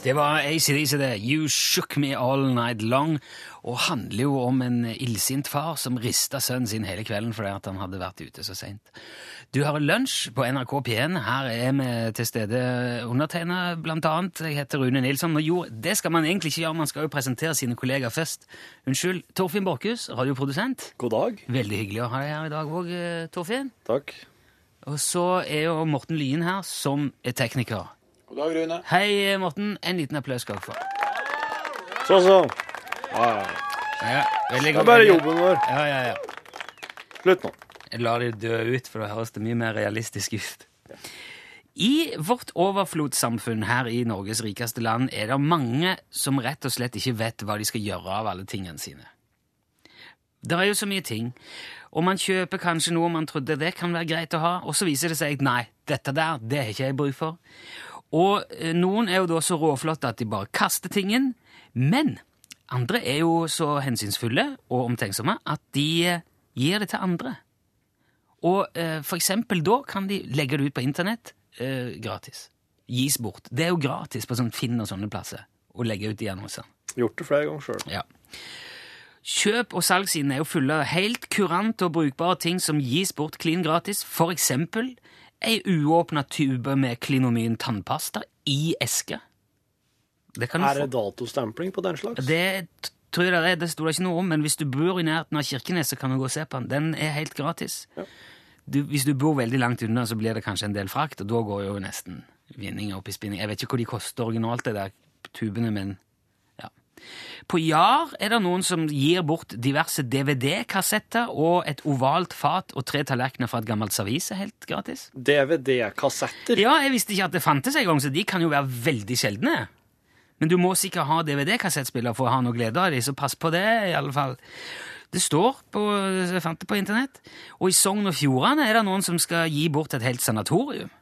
Det var ACDC, det. You Shook Me All Night Long. Og handler jo om en illsint far som rista sønnen sin hele kvelden fordi at han hadde vært ute så seint. Du har lunsj på NRK P1. Her er vi til stede undertegna, blant annet. Jeg heter Rune Nilsson. Og jo, det skal man egentlig ikke gjøre, man skal jo presentere sine kollegaer først. Unnskyld. Torfinn Borchhus, radioprodusent. God dag. Veldig hyggelig å ha deg her i dag òg, Torfinn. Takk. Og så er jo Morten Lyen her, som er tekniker. God dag, Rune. Hei, Morten. En liten applaus skal du få. Så, så. Ja, ja. Ja, veldig Det er bare jobben vår. Ja, ja, ja. Slutt nå. Jeg lar det dø ut, for da høres det mye mer realistisk ut. I vårt overflodssamfunn her i Norges rikeste land er det mange som rett og slett ikke vet hva de skal gjøre av alle tingene sine. Det er jo så mye ting, og man kjøper kanskje noe man trodde det kan være greit å ha, og så viser det seg nei, dette der, det har ikke jeg bruk for. Og eh, noen er jo da så råflotte at de bare kaster tingen, men andre er jo så hensynsfulle og omtenksomme at de eh, gir det til andre. Og eh, for eksempel da kan de legge det ut på internett eh, gratis. Gis bort. Det er jo gratis på sånn Finn og sånne plasser å legge ut de annonsene. Gjort det flere ganger sjøl. Ja. Kjøp- og salgssidene er jo fulle av helt kurante og brukbare ting som gis bort klin gratis. For eksempel ei uåpna tube med klinomyn tannpasta i eske. Det Er det datostempling på den slags? Det tror jeg det er, det sto det ikke noe om, men hvis du bor i nærheten av Kirkenes, så kan du gå og se på den. Den er helt gratis. Ja. Du, hvis du bor veldig langt unna, så blir det kanskje en del frakt, og da går jo nesten vinninga opp i spinning. Jeg vet ikke hvor de koster originalt, det der tubene, men. På Jar er det noen som gir bort diverse DVD-kassetter og et ovalt fat og tre tallerkener fra et gammelt servis er helt gratis. DVD-kassetter. Ja, jeg visste ikke at det fantes engang, så de kan jo være veldig sjeldne. Men du må sikkert ha DVD-kassettspiller for å ha noe glede av dem, så pass på det, i alle fall. Det står på, jeg fant det på internett, og i Sogn og Fjordane er det noen som skal gi bort et helt sanatorium.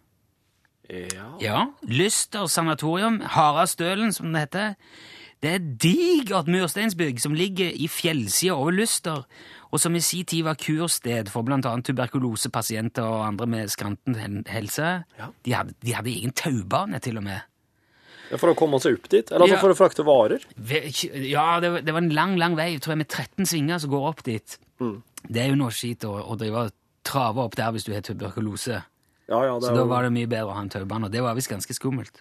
Ja. Ja, Lyster sanatorium, Harastølen som det heter. Det er digert mursteinsbygg som ligger i fjellsida over Lyster, og som i sin tid var kursted for annet tuberkulosepasienter og andre med skranten helse. Ja. De, hadde, de hadde egen taubane, til og med. For å komme seg opp dit? Eller altså Ja. for å frakte varer? Ja, det, var- det var en lang, lang vei, tror jeg, med 13 svinger som går opp dit. Mm. Det er jo noe skit å, å drive og trave opp der hvis du har tuberkulose. Ja, ja, det Så da var det mye bedre å ha en taubane, og det var visst ganske skummelt.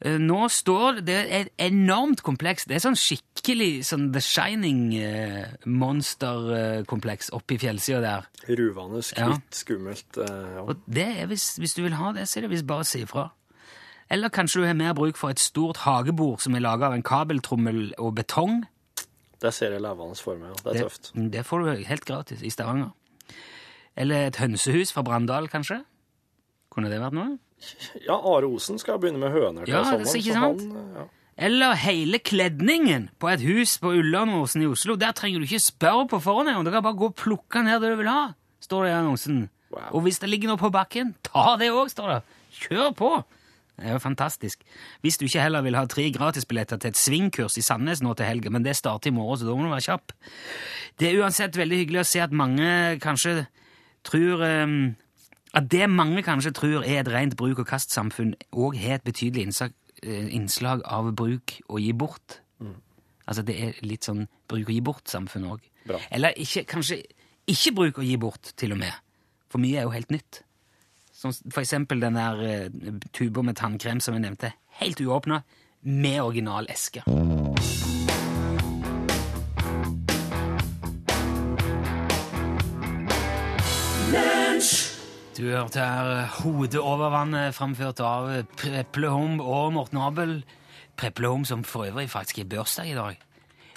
Eh, Nå står det er et enormt kompleks. Det er sånn skikkelig sånn The Shining-monsterkompleks oppi fjellsida der. ruvende, Ja. skritt, skummelt. eh, Ja. Og det er hvis, hvis du vil ha det, så er det visst bare å si ifra. Eller kanskje du har mer bruk for et stort hagebord som er laga av en kabeltrommel og betong. Det ser jeg levende for meg. ja. Det er tøft. Det, det får du helt gratis i Stavanger. Eller et hønsehus fra Brandal, kanskje? Kunne det vært noe? Ja, Are Osen skal begynne med høner til Ja, sommeren. er ikke sant? han, eh, ja. Eller hele kledningen på et hus på Ullandåsen i Oslo. Der trenger du ikke spørre på forhånd. Du kan bare gå og plukke ned det du vil ha, står det i annonsen. Wow. Og hvis det ligger noe på bakken, ta det òg, står det. Kjør på! Det er jo fantastisk. Hvis du ikke heller vil ha tre gratisbilletter til et svingkurs i Sandnes nå til helga, men det starter i morgen, så da må du være kjapp. Det er uansett veldig hyggelig å se at mange kanskje tror eh, At det mange kanskje tror er et rent bruk- og kastsamfunn, òg har et betydelig innslag, eh, av bruk og gi bort. Altså det er litt sånn bruk og gi bort-samfunn òg. Eller ikke, kanskje ikke bruk og gi bort, til og med. For mye er jo helt nytt. Som for eksempel den der eh, tuba med tannkrem som jeg nevnte. Helt uåpna, med original eske. Du hørte her eh, Hodet over vannet, framført av eh, Preplehom og Morten Abel. Preplehom som for øvrig faktisk har bursdag i dag.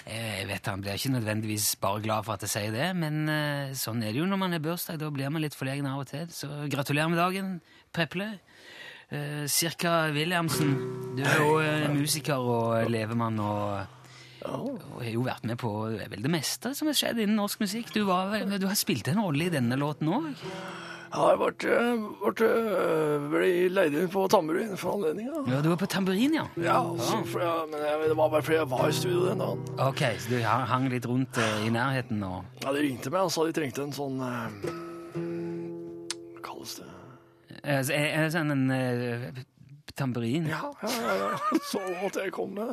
Eh, Jeg vet Han blir ikke nødvendigvis bare glad for at jeg sier det, men sånn er det jo når man har bursdag. Da blir man litt forlegen av og til. Så gratulerer med dagen, Preple. Cirka Williamsen, du er jo musiker og levemann og og har jo vært med på vel det meste som har skjedd innen norsk musikk. Du, var, du har spilt en rolle i denne låten òg. Ja, jeg ble, ble, leid inn på tamburin for anledninga. Ja, du var på tamburin, ja? Ja, altså, for jeg, men jeg, det var bare fordi jeg var i studio den dagen. Ok, så du hang litt rundt eh, i nærheten og Ja, De ringte meg og sa de trengte en sånn eh, Hva kalles det? Eh, så det sånn en eh, tamburin? Ja, ja, ja. ja. Så måtte jeg komme.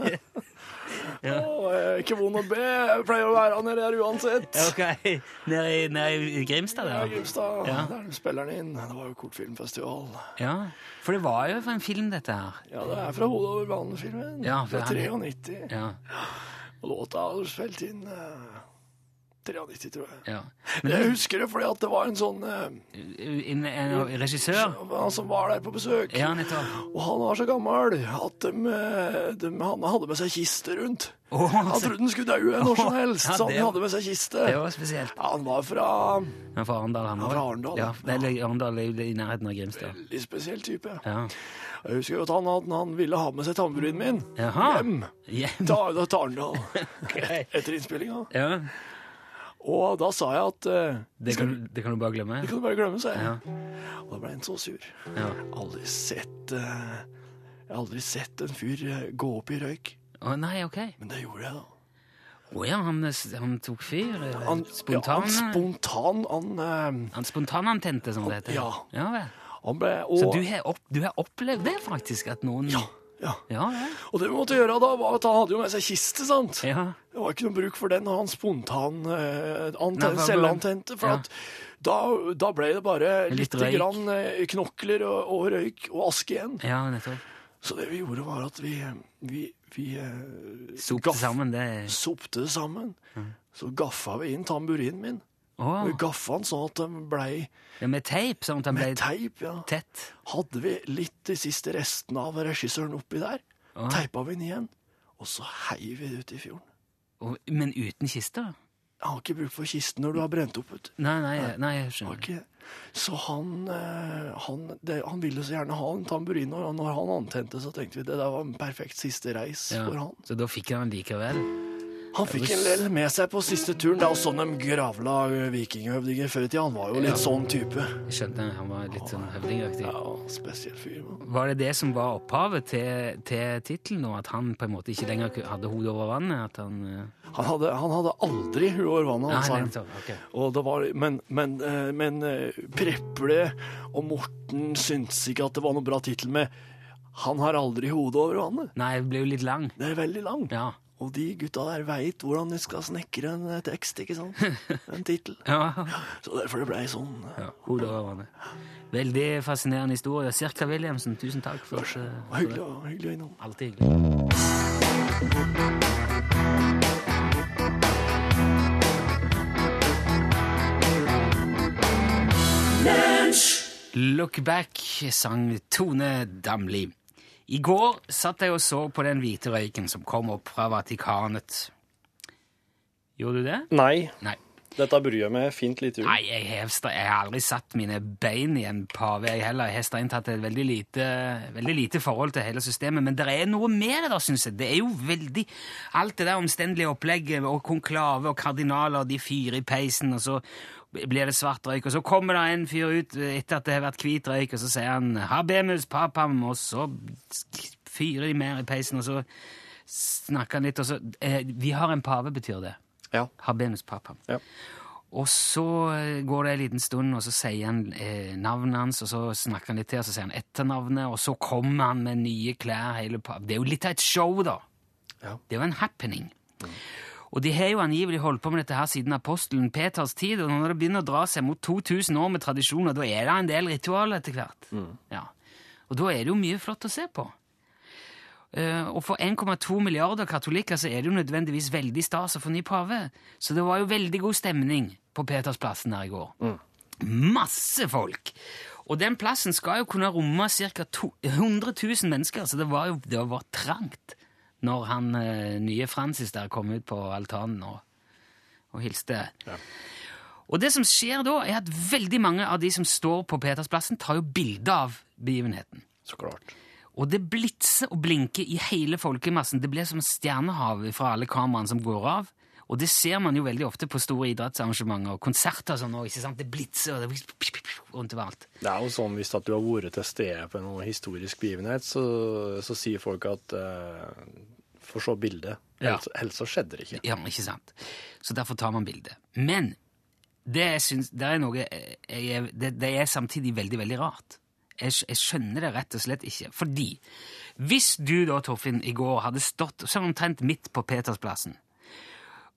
Ja. Å, jeg er ikke vond å be. Jeg pleier å være nede her uansett. Ok, nede i, nede i Grimstad, Ja, der? Grimstad. Ja. Der de spiller den inn. Det var jo kortfilmfestival. Ja, for det var jo fra en film, dette her. Ja, det er fra Hodet over banen-filmen. Ja, fra 93. Ja, Og låta er spilt inn eh, 93, tror jeg. ja. jeg husker det fordi at det var en sånn eh, En, en regissør? Han som var der på besøk. Ja. Og han var så gammel at de, eh, de, han hadde med seg kiste rundt. Oh, Han trodde han skulle dø når som helst, så han hadde med seg kiste. det var spesielt. Ja, han var fra Han fra Arendal, han òg? fra Arendal, Ja, Arendal er jo i nærheten av Grimstad. veldig spesiell type. Ja. Jeg husker jo at han, han, han ville ha med seg tamburinen min Jaha. hjem Hjem. til til Arendal etter innspillinga. Ja, Og da sa jeg at eh, det skal, kan, det kan du bare glemme. det kan du bare glemme, sa jeg. Ja. Og da ble han så sur. Ja. Aldri sett eh, Jeg har aldri sett en fyr eh, gå opp i røyk. Å nei, ok. Men det gjorde jeg, da. Å ja, han, han tok fyr? eh, Han, Spontan? Ja, han spontan Han, eh, Han spontanantente, som det heter? Ja. ja vel. ble og, Så du har, opp, du har opplevd det, faktisk? At noen Ja. Ja. Ja ja. Og det vi måtte gjøre da, var at han hadde jo med seg kiste, sant? Ja. Det var ikke noe bruk for den, og han spontan eh, anten, selvantente. For at da, da ble det bare Litt litt grann eh, knokler og, og røyk og aske igjen. ja, nettopp. Så det vi gjorde, var at vi, vi, vi eh, Sopte gaff- sammen det sopte det sammen. Så gaffa vi inn tamburinen min. Å, Gaffene sånn at de blei ja, Med teip, sånn at de ble med teip. ja. tett. Hadde vi litt de siste restene av regissøren oppi der, oh. teipa vi den igjen, og så heiv vi det ut i fjorden. Oh, men uten kiste? Jeg har ikke bruk for kisten når du har brent opp. Ut. Nei, nei, nei, jeg skjønner. Okay. Så han, eh, han, det, han ville så gjerne ha en tamburin, og når han antente, så tenkte vi det der var en perfekt siste reis Ja. for han. Så da fikk han den likevel? Han fikk en del med seg på siste turen. Det er jo sånn de gravla vikinghøvdinger før i tida. Han var jo litt sånn type. Jeg skjønte han var litt sånn høvdingaktig. Ja, spesiell fyr. Var det det som var opphavet til, til tittelen, og at han på en måte ikke lenger hadde hodet over vannet? At han uh... Han hadde, han hadde aldri hodet over vannet, han sa Nei, han. nettopp. ok. Og det var, men men, eh, men Preple og Morten syntes ikke at det var noe bra tittel med 'Han har aldri hodet over vannet'. Nei, det ble jo litt lang. Det er veldig lang. Ja. Og de gutta der veit hvordan de skal snekre en eh, tekst, ikke sant? En tittel. ja. Så derfor det blei sånn. ja. Hodet over vannet. Veldig fascinerende historie. Sirka Williamsen, tusen takk for, for Hyggelig, det. hyggelig å innom. Alltid hyggelig. Look Back sang Tone Damli. I går satt jeg og så på den hvite røyken som kom opp fra Vatikanet. Gjorde du det? Nei, Nei. dette bryr jeg meg fint lite Nei, jeg, har jeg har aldri satt mine bein i en pave, jeg heller. Jeg har strengt tatt et veldig lite, veldig lite forhold til hele systemet, men det er noe med det, da, syns jeg. Det er jo veldig Alt det der omstendelige opplegget og konklave og kardinaler, de fyrer i peisen, og så blir det svart røyk, og så kommer det en fyr ut etter at det har vært hvit røyk, og så sier han 'Habemus papam', og så fyrer de mer i peisen, og så snakker han litt, og så eh, Vi har en pave, betyr det. Ja. Habemus papam. Ja. Og så eh, går det en liten stund, og så sier han eh, navnet hans, og så snakker han litt til, og så sier han etternavnet, og så kommer han med nye klær. hele Det er jo litt av et show, da. Ja. Det er jo en happening. Og de har jo angivelig holdt på med dette her siden apostelen Peters tid, og når det begynner å dra seg mot 2000 år med tradisjoner, da er det en del ritualer etter hvert. Ja. Og da er det jo mye flott å se på. Uh, og for 1,2 milliarder katolikker så er det jo nødvendigvis veldig stas å få ny pave. Så det var jo veldig god stemning på Petersplassen her i går. Masse folk! Og den plassen skal jo kunne romme ca. 100 000 mennesker, så det var jo det var trangt når han eh, nye Francis der kom ut på altanen og, og hilste. Og det som skjer da, er at veldig mange av de som står på Petersplassen, tar jo bilde av begivenheten. Så klart. Og det blitser og blinker i hele folkemassen. Det blir som stjernehav fra alle kameraene som går av. Og det ser man jo veldig ofte på store idrettsarrangementer og konserter og sånn. ikke sant? Det blitser og det rundt overalt. Det er jo sånn hvis at du har vært til stede på noe historisk begivenhet, så, så sier folk at uh, Få se bildet. Ja. Ellers, ellers så skjedde det ikke. Ja, ikke sant? Så derfor tar man bildet. Men det, jeg syns, det er noe jeg, er- det, det er samtidig veldig, veldig rart. Jeg, jeg skjønner det rett og slett ikke. Fordi hvis du da, Torfinn, i går hadde stått sånn omtrent midt på Petersplassen,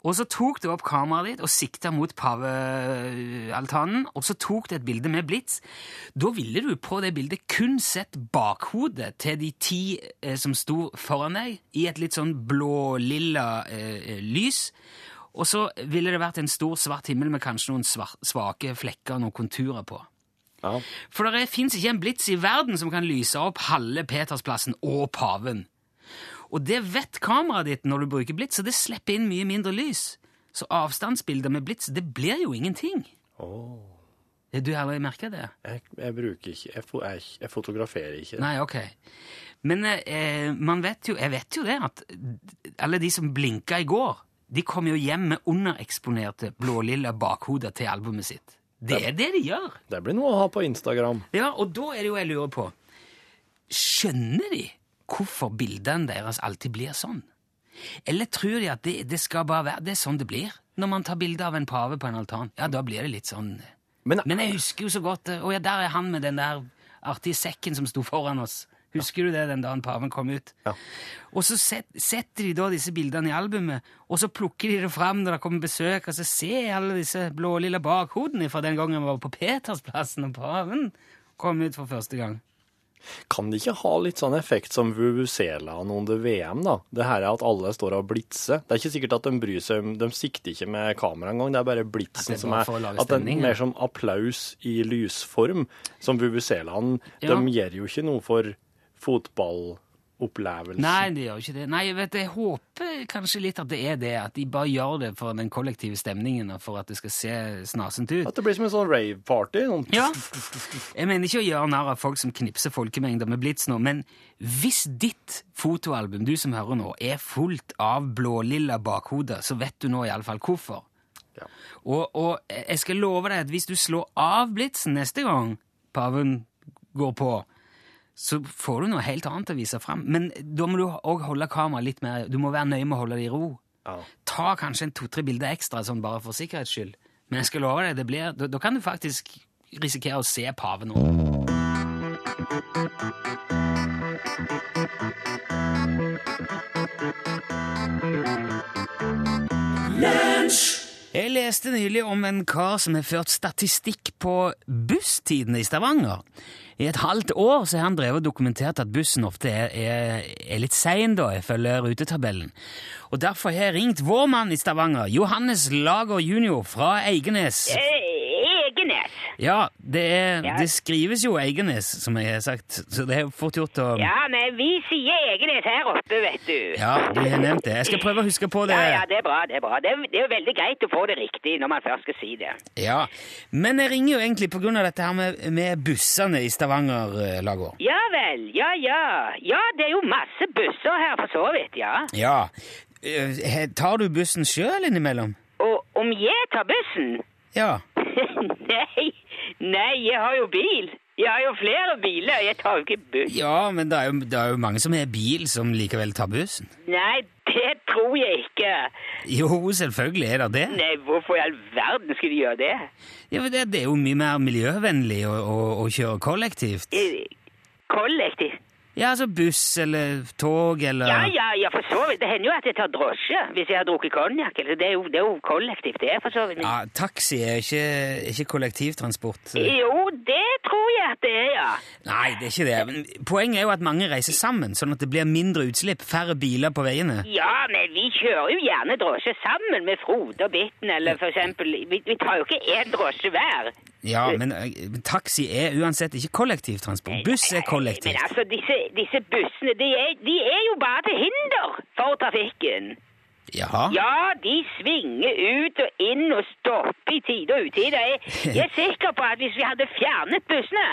og så tok du opp kameraet ditt og sikta mot pavealtanen, og så tok du et bilde med blits, da ville du på det bildet kun sett bakhodet til de ti eh, som sto foran deg, i et litt sånn blå-lilla eh, lys. Og så ville det vært en stor, svart himmel med kanskje noen svake flekker og noen konturer på. Ja. For det fins ikke en blits i verden som kan lyse opp halve Petersplassen og paven. Og det vet kameraet ditt når du bruker blits, så det slipper inn mye mindre lys. Så avstandsbilder med blits, det blir jo ingenting. Oh. Du har merka det? Jeg, jeg bruker ikke jeg, jeg, jeg fotograferer ikke. Nei, ok. Men eh, man vet jo, jeg vet jo det, at alle de som blinka i går, de kom jo hjem med undereksponerte blålilla bakhoder til albumet sitt. Det er det de gjør. Det blir noe å ha på Instagram. Ja, og da er det jo jeg lurer på Skjønner de hvorfor bildene deres alltid blir sånn? Eller tror de at det, det skal bare være Det er sånn det blir når man tar bilde av en pave på en altan? Ja, da blir det litt sånn Men, Men jeg husker jo så godt eh, Å ja, der er han med den der artige sekken som sto foran oss. Husker du det den dagen paven kom ut? Ja. Og så set, setter de da disse bildene i albumet, og så plukker de det fram når det kommer besøk, og så ser jeg alle disse blålilla bakhodene fra den gangen vi var på Petersplassen og paven kom ut for første gang. Kan det ikke ha litt sånn effekt som Vuvuzelaen under VM, da? Det her er at alle står og blitser. Det er ikke sikkert at de bryr seg om De sikter ikke med kamera engang, det er bare blitsen er som er At det er mer som applaus i lysform. Som Vuvuzelaen. Ja. De gjør jo ikke noe for fotballopplevelsen. Nei, det gjør ikke det. Nei, jeg vet, jeg håper kanskje litt at det er det, at de bare gjør det for den kollektive stemningen, og for at det skal se snasent ut. At det blir som en sånn rave-party. Noen... Ja. Jeg mener ikke å gjøre narr av folk som knipser folkemengder med blits nå, men hvis ditt fotoalbum, du som hører nå, er fullt av blålilla bakhoder, så vet du nå iallfall hvorfor. Ja. Og, og jeg skal love deg at hvis du slår av blitsen neste gang paven går på, så får du noe helt annet å vise fram. Men da må du òg holde kameraet litt mer Du må være nøye med å holde det i ro. Ja. Ta kanskje en to-tre bilder ekstra, sånn bare for sikkerhets skyld. Men jeg skal love deg, det blir, da, da kan du faktisk risikere å se paven nå. Jeg leste nylig om en kar som har ført statistikk på busstidene i Stavanger. I et halvt år så har han drevet og dokumentert at bussen ofte er, er, er litt sein, da, ifølge rutetabellen. Og derfor har jeg ringt vår mann i Stavanger, Johannes Lager jr. fra Eigenes. Eh, Egenes. Ja, det, er, Ja. det skrives jo Eigenes, som jeg har sagt, så det er fort gjort å Ja, men vi sier Egenes her oppe, vet du. Ja, du har nevnt det. Jeg skal prøve å huske på det. Ja, ja, det er bra, det er bra. Det er, det er jo veldig greit å få det riktig når man først skal si det. Ja, Men jeg ringer jo egentlig på grunn av dette her med, med bussene i Stavanger, Lager. Ja vel, ja ja. Ja, det er jo masse busser her for så vidt, ja. Ja. Eh, Tar du bussen sjøl innimellom? Og om jeg tar bussen? Ja. nei, nei, jeg har jo bil. Jeg har jo flere biler, jeg tar jo ikke buss. Ja, men det er, jo, det er jo mange som har bil, som likevel tar bussen. Nei, det tror jeg ikke. Jo, selvfølgelig er det det. Nei, hvorfor i all verden skulle de gjøre det? Ja, men det, det er jo mye mer miljøvennlig å, å, å kjøre kollektivt. Eh, Kollektivt. Ja, altså buss eller tog eller Ja, ja, ja, for så vidt. Det hender jo at jeg tar drosje hvis jeg har drukket konjakk. Det, er jo- det er jo kollektivt, det for så vidt. Ja, taxi er ikke, ikke kollektivtransport. Jo, det tror jeg at det er, ja. Nei, det er ikke det. Men poenget er jo at mange reiser sammen, sånn at det blir mindre utslipp, færre biler på veiene. Ja, men vi kjører jo gjerne drosje sammen med Frode og Bitten, eller for eksempel Vi, vi tar jo ikke én drosje hver. Ja, men eh, taxi er uansett ikke kollektivtransport. Buss er kollektivt. Men altså, disse, disse bussene, de er, de er jo bare til hinder for trafikken. Jaha? Ja, de svinger ut og inn og stopper i tide og utide. Jeg, jeg er sikker på at hvis vi hadde fjernet bussene,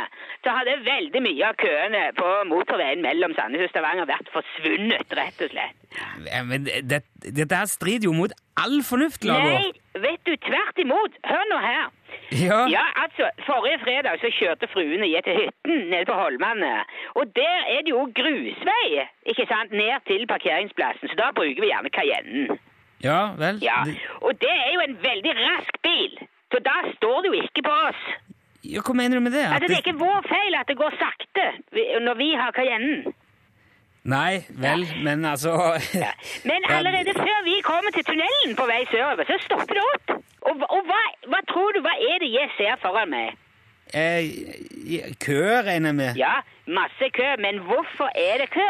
så hadde veldig mye av køene på motorveien mellom Sandnes og Stavanger vært forsvunnet, rett og slett. Ja, Men det, dette her strider jo mot all fornuft, Lago. Nei, vet du, tvert imot. Hør nå her. Ja. Ja, altså, forrige fredag så kjørte fruen og jeg til hytten nede på Holmane. Og der er det jo grusvei, ikke sant, ned til parkeringsplassen, så da bruker vi gjerne Cayennen. Ja vel. Ja, og det er jo en veldig rask bil, så da står det jo ikke på oss. ja, hva mener du med det? At Altså, det er ikke vår feil at det går sakte når vi har Cayennen. Nei, vel, men altså Ja. Men Ja, allerede før vi kommer til tunnelen på vei sørover, så stopper det opp. Og, og hva, hva tror du, hva er det jeg ser foran meg? eh, Kø, regner jeg med. Ja, masse kø, men hvorfor er det kø?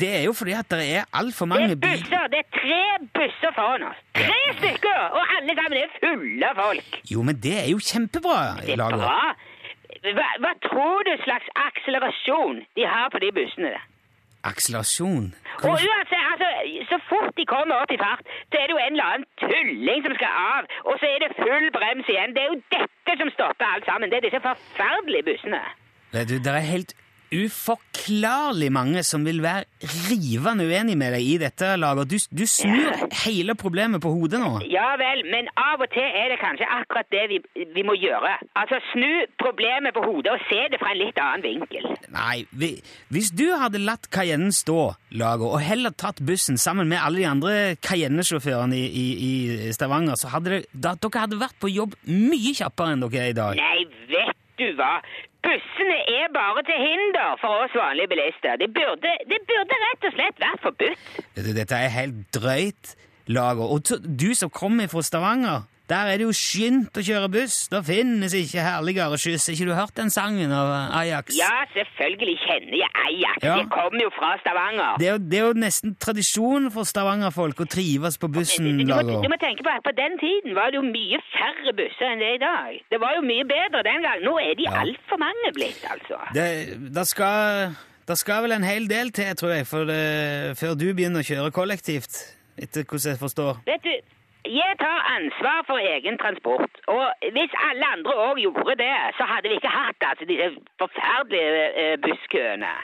Det er jo fordi at det er altfor Det mange er busser, det er tre busser foran oss. Tre stykker, og alle sammen er fulle av folk. Jo, men det er jo kjempebra, Det er bra. Hva, hva tror du slags akselerasjon de har på de bussene der? Akselerasjon. Og Hva- uansett, altså, så fort de kommer opp i fart, så er det jo en eller annen tulling som skal av, og så er det full brems igjen. Det er jo dette som stopper alt sammen. Det er disse forferdelige bussene. Nei, du, det er helt uforklarlig mange som vil være rivende uenig med deg i dette, Lager. Du, du snur hele problemet på hodet nå. Ja vel, men av og til er det kanskje akkurat det vi, vi må gjøre. Altså snu problemet på hodet og se det fra en litt annen vinkel. Nei, vi, hvis du hadde latt Cayennen stå, Lager, og heller tatt bussen sammen med alle de andre Cayenne-sjåførene i, i, i Stavanger, så hadde det, da, dere hadde vært på jobb mye kjappere enn dere er i dag. Nei, vet du hva? Bussene er bare til hinder for oss vanlige bilister. Det burde, de burde rett og slett vært forbudt. Dette er helt drøyt, Lager. Og du som kommer fra Stavanger, der er det jo skynt å kjøre buss. Da finnes ikke herligere skyss. Har ikke du hørt den sangen av Ajax? Ja, selvfølgelig kjenner jeg Ajax. Ja. Jeg kommer jo fra Stavanger. Det er, det er jo nesten tradisjon for Stavanger-folk å trives på bussen, Du, du, må, du må tenke på at på den tiden var det jo mye færre busser enn det er i dag. Det var jo mye bedre den gang. Nå er de Ja. altfor mange blitt, altså. Det, det, skal, det skal vel en hel del til, tror jeg, for det, før du begynner å kjøre kollektivt. Etter hvordan jeg forstår. Vet du, jeg tar ansvar for egen transport. Og hvis alle andre òg gjorde det, så hadde vi ikke hatt altså, disse forferdelige eh, busskøene.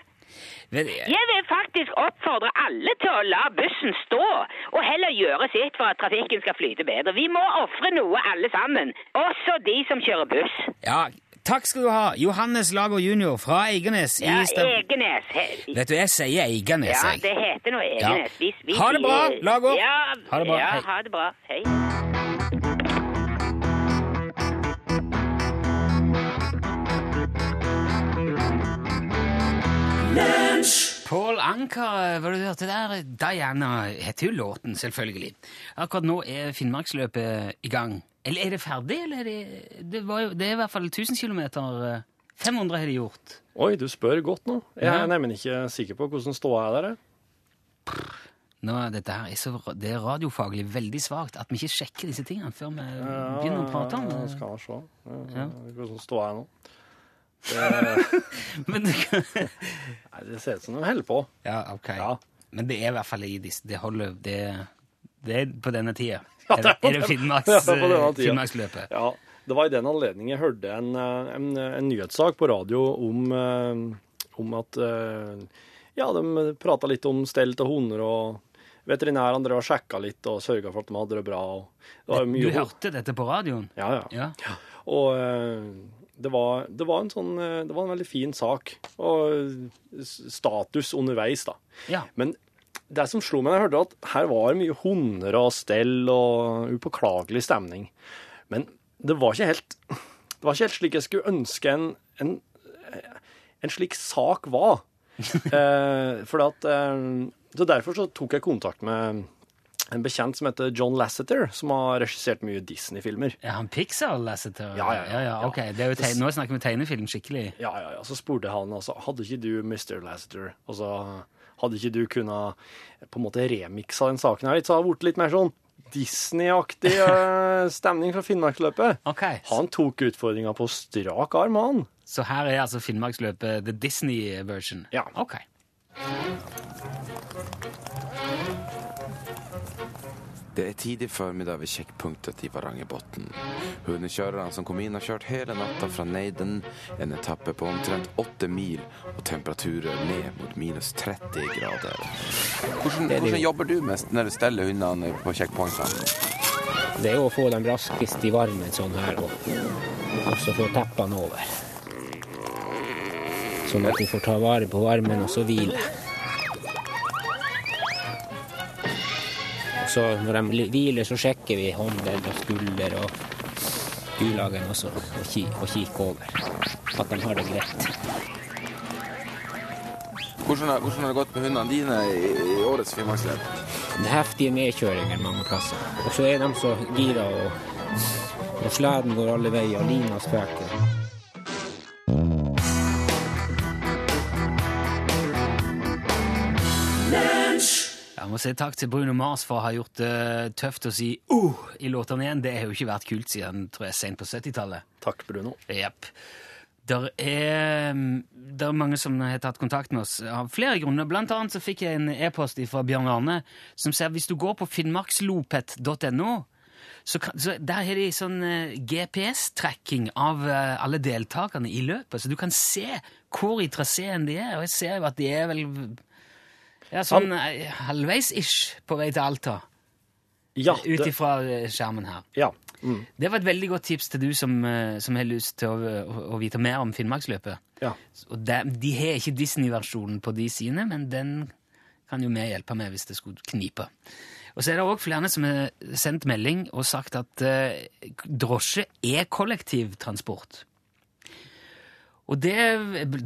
Jeg- Jeg vil faktisk oppfordre alle til å la bussen stå, og heller gjøre sitt for at trafikken skal flyte bedre. Vi må ofre noe, alle sammen. Også de som kjører buss. Ja, takk skal du ha. Johannes Lager jr. fra Eiganes Ja. Egenes. Vet du, jeg sier Eiganes, Ja, det heter noe Ja. Vi, vi Ha det bra, Lager. Ja, Ha det bra. Ja, ha det bra. Hei. Anker, hva du hørte der? Diana heter jo låten, selvfølgelig. Akkurat nå er Finnmarksløpet i gang. Eller er det ferdig, eller er det Det, var det er i hvert fall 1000 km. 500 har de gjort. Oi, du spør godt nå. Jeg Ja. er nemlig ikke sikker på hvordan ståa er der. jeg. Nå, dette her er så, det er radiofaglig veldig svakt at vi ikke sjekker disse tingene før vi begynner å prate om Ja, det. skal vi se. Ja, Ja. Hvordan ståa er nå. Det, Men nei, det ser ut som de holder på. ja, ok. Ja. Men det er i hvert fall i disse Det holder Det, det er på denne tida. Ja, det er på er det Finnmarks, det tida. Finnmarksløpet? Ja, det var i den anledning jeg hørte en, eh, en, en nyhetssak på radio om, eh, om at eh, Ja, de prata litt om stell av hunder, og veterinærene drev og sjekka litt og sørga for at de hadde det bra. Det Du hørte dette på radioen? Ja, ja. Ja. Og eh, det var, det var en sånn eh, Det var en veldig fin sak. Og status underveis, da. ja. Men det som slo meg da jeg hørte at her var det mye hunder og stell og upåklagelig stemning. Men det var ikke helt Det var ikke helt slik jeg skulle ønske en, en, en slik sak var. eh, for at eh, Så derfor så tok jeg kontakt med en bekjent som heter John Lasseter, som har regissert mye Disney-filmer. Er han Pixar Lasseter? Ja, ja, ja. ja, ok. Nå snakker vi tegnefilm skikkelig. Ja, ja, ja. Så spurte han altså, hadde ikke du Mr. Lasseter, og så hadde ikke du kunnet på en måte remiksa den saken her litt, så hadde det blitt litt mer sånn Disney-aktig eh, stemning fra Finnmarksløpet. Okay. Han tok utfordringa på strak arm, han. Så her er altså Finnmarksløpet the Disney-version? Ja. Ok. Det er tidlig formiddag ved sjekkpunktet i Varangerbotn. Hundekjørerne som kom inn, har kjørt hele natta fra Neiden, en etappe på omtrent åtte mil, og temperaturer ned mot minus 30 grader. Hvordan, hvordan jobber du mest når du steller hundene på sjekkpunktene? Det er å få dem raskest i varmen sånn her, og, og så få teppene over. Sånn at de får ta vare på varmen og så hvile. Så når de hviler, så sjekker vi håndledd og skulder og bulagen også, og, ki og kikker over at de har det greit. Hvordan har, hvordan har det gått med hundene dine i, i årets Finnmarksløp? Det er heftige nedkjøringer mange plasser. Og så er de så gira, og, og sleden går alle veier, og lina spreker. Må si takk til Bruno Mars for å ha gjort det tøft å si uh i låtene igjen. Det har jo ikke vært kult siden tror jeg, sent på 70-tallet. Takk, Bruno. Yep. Der er, der er mange som har tatt kontakt med oss av flere grunner. Blant annet så fikk jeg en e-post fra Bjørn Arne som sier hvis du går på finnmarkslopet.no, så, så der har de sånn eh, GPS-tracking av eh, alle deltakerne i løpet, så du kan se hvor i traseen de er. Og jeg ser jo at de er vel ja, sånn eh, halvveis-ish på vei til Alta, Ja, ut ifra eh, skjermen her. ja. Mm, Det var et veldig godt tips til du som, eh, som har lyst til å, å, å vite mer om Finnmarksløpet. ja. Og de, de har ikke Disney-versjonen på de sine, men den kan jo vi hjelpe med hvis det skulle knipe. Og så er det òg flere som har sendt melding og sagt at eh, drosje er kollektivtransport. Og det,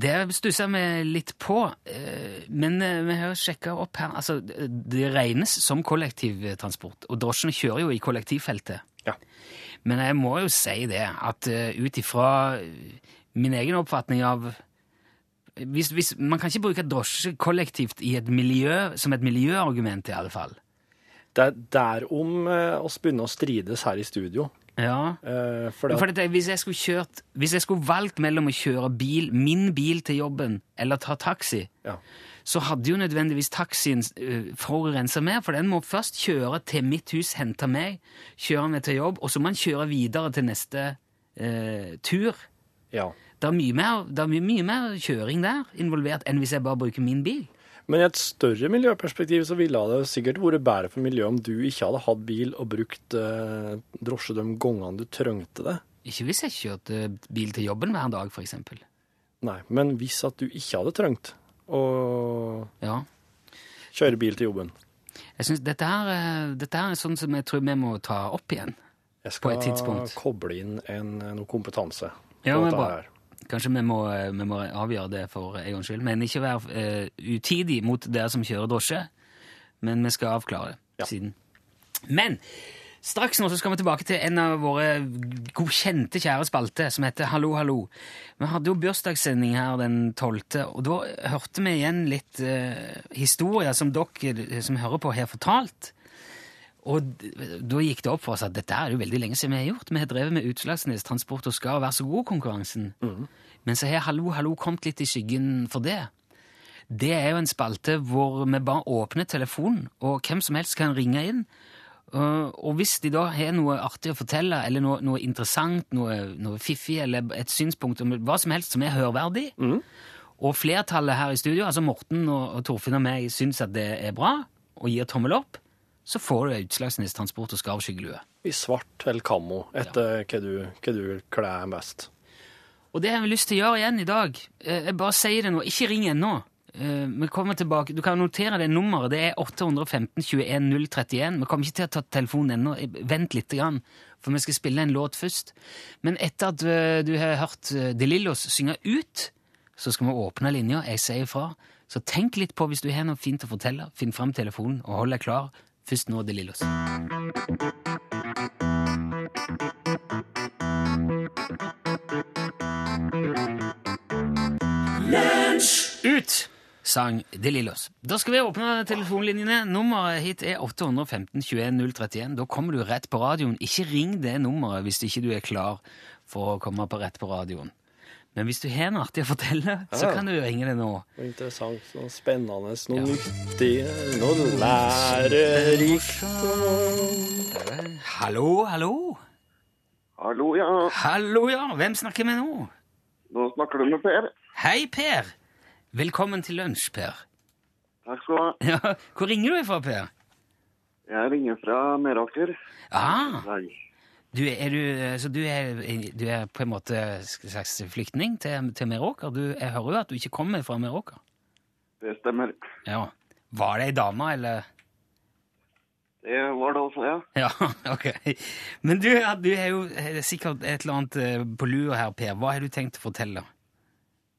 det stusser vi litt på, eh, men eh, vi har sjekka opp her altså, Det regnes som kollektivtransport, og drosjene kjører jo i kollektivfeltet. Ja. Men jeg må jo si det, at uh, ut ifra min egen oppfatning av hvis, hvis, Man kan ikke bruke drosje kollektivt i et miljø, som et miljøargument, i alle fall. Det er derom eh, oss begynner å strides her i studio. Ja. Uh, for det, For det, hvis, jeg skulle kjørt, hvis jeg skulle valgt mellom å kjøre bil, min bil til jobben eller ta taxi, Ja. så hadde jo nødvendigvis taxien uh, forurensa mer, for den må først kjøre til mitt hus, hente meg, kjøre meg til jobb, og så må den kjøre videre til neste uh, tur. ja. Det er, mye mer, det er mye, mye mer kjøring der involvert enn hvis jeg bare bruker min bil. Men i et større miljøperspektiv så ville det sikkert vært bedre for miljøet om du ikke hadde hatt bil og brukt eh, drosje de gangene du trengte det. Ikke hvis jeg kjørte bil til jobben hver dag, eksempel. Nei, men hvis at du ikke hadde trengt å Ja. kjøre bil til jobben Jeg synes dette, her, eh, dette her er sånn som jeg tror vi må ta opp igjen. Jeg På et skal koble inn en, noe kompetanse Ja, men bra. Kanskje vi må, eh, vi må avgjøre det for en gangs skyld. Men ikke være uh, utidig mot dere som kjører drosje. Men vi skal avklare Ja. siden. Men straks nå så skal vi tilbake til en av våre godkjente, kjære spalter, som heter Hallo, hallo. Vi hadde jo bursdagssending her den 12., og da hørte vi igjen litt uh, historier som dere som hører på, har fortalt. Og da gikk det opp for oss at dette er jo veldig lenge siden vi har gjort. Vi har drevet med Utslagsnes Transport og Skal være så god-konkurransen. Men så har Hallo, hallo kommet litt i skyggen for det. Det er jo en spalte hvor vi bare åpner telefonen, og hvem som helst kan ringe inn. Og hvis de da har noe artig å fortelle, eller noe, noe interessant, noe, noe fiffig, eller et synspunkt om hva som helst som er hørverdig, og flertallet her i studio, altså Morten og, og Torfinn og meg, syns at det er bra, og gir tommel opp, så får du Utslagsnes Transport og Skarv skyggelue. I svart eller kammo, etter hva du, hva du kler best. Og det har vi lyst til å gjøre igjen i dag. Eh, Jeg bare sier det nå. Ikke ring ennå. Eh, Vi kommer tilbake. Du kan notere det nummeret. Det er 815 21 031. Vi kommer ikke til å ta telefonen ennå. Eh, Vent litt, grann, for vi skal spille en låt først. Men etter at du har hørt De Lillos synge ut, så skal vi åpne linja. Jeg sier ifra. Så tenk litt på hvis du har noe fint å fortelle. Finn fram telefonen og hold deg klar. Først nå De Lillos. Ut! sang De Lillos. Da skal vi åpne telefonlinjene. Nummeret hit er 815 21 031. Da kommer du rett på radioen. Ikke ring det nummeret hvis ikke du er klar for å komme på rett på radioen. Men hvis du har noe artig å fortelle, så kan du ringe det nå. Interessant, og spennende, noe nyttig, noe lærerikt. Hallo, hallo? Hallo, ja. Hallo, ja. Hvem snakker vi nå? Nå snakker du med Per. Hei, Per. Velkommen til lunsj, Per. Takk skal du ha. Ja, Hvor ringer du ifra, Per? Jeg ringer fra Meråker. Ah, Nei. Du, er du, så du er, du er på en måte en slags flyktning til, til Meråker? Du, jeg hører jo at du ikke kommer fra Meråker. Det stemmer. Ja. Var det ei dame, eller? Det var det også, ja. Ja, ok. Men du, du er jo eh, sikkert et eller annet eh, på lua her, Per. Hva har du tenkt å fortelle?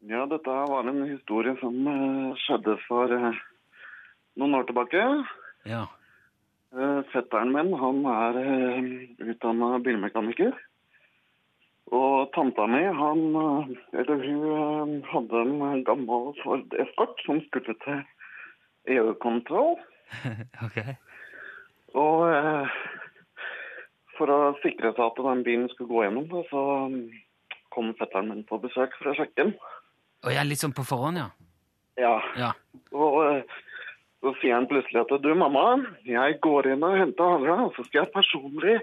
Ja, dette var en historie som eh, skjedde for eh, noen år tilbake. Ja. Eh, fetteren min, han er utdanna utdannet bilmekaniker. Og tanta mi, han, eh, eller hun eh, hadde en gammel Ford Escort som skulle til EU-kontroll. okay. Og eh, for å sikre seg at den bilen skulle gå gjennom, så kom fetteren min på besøk for å sjekke den. Og jeg er litt sånn på forhånd, ja? Ja, Ja. og eh, så sier han plutselig at du, mamma, jeg går inn og henter Hallra, og så skal jeg personlig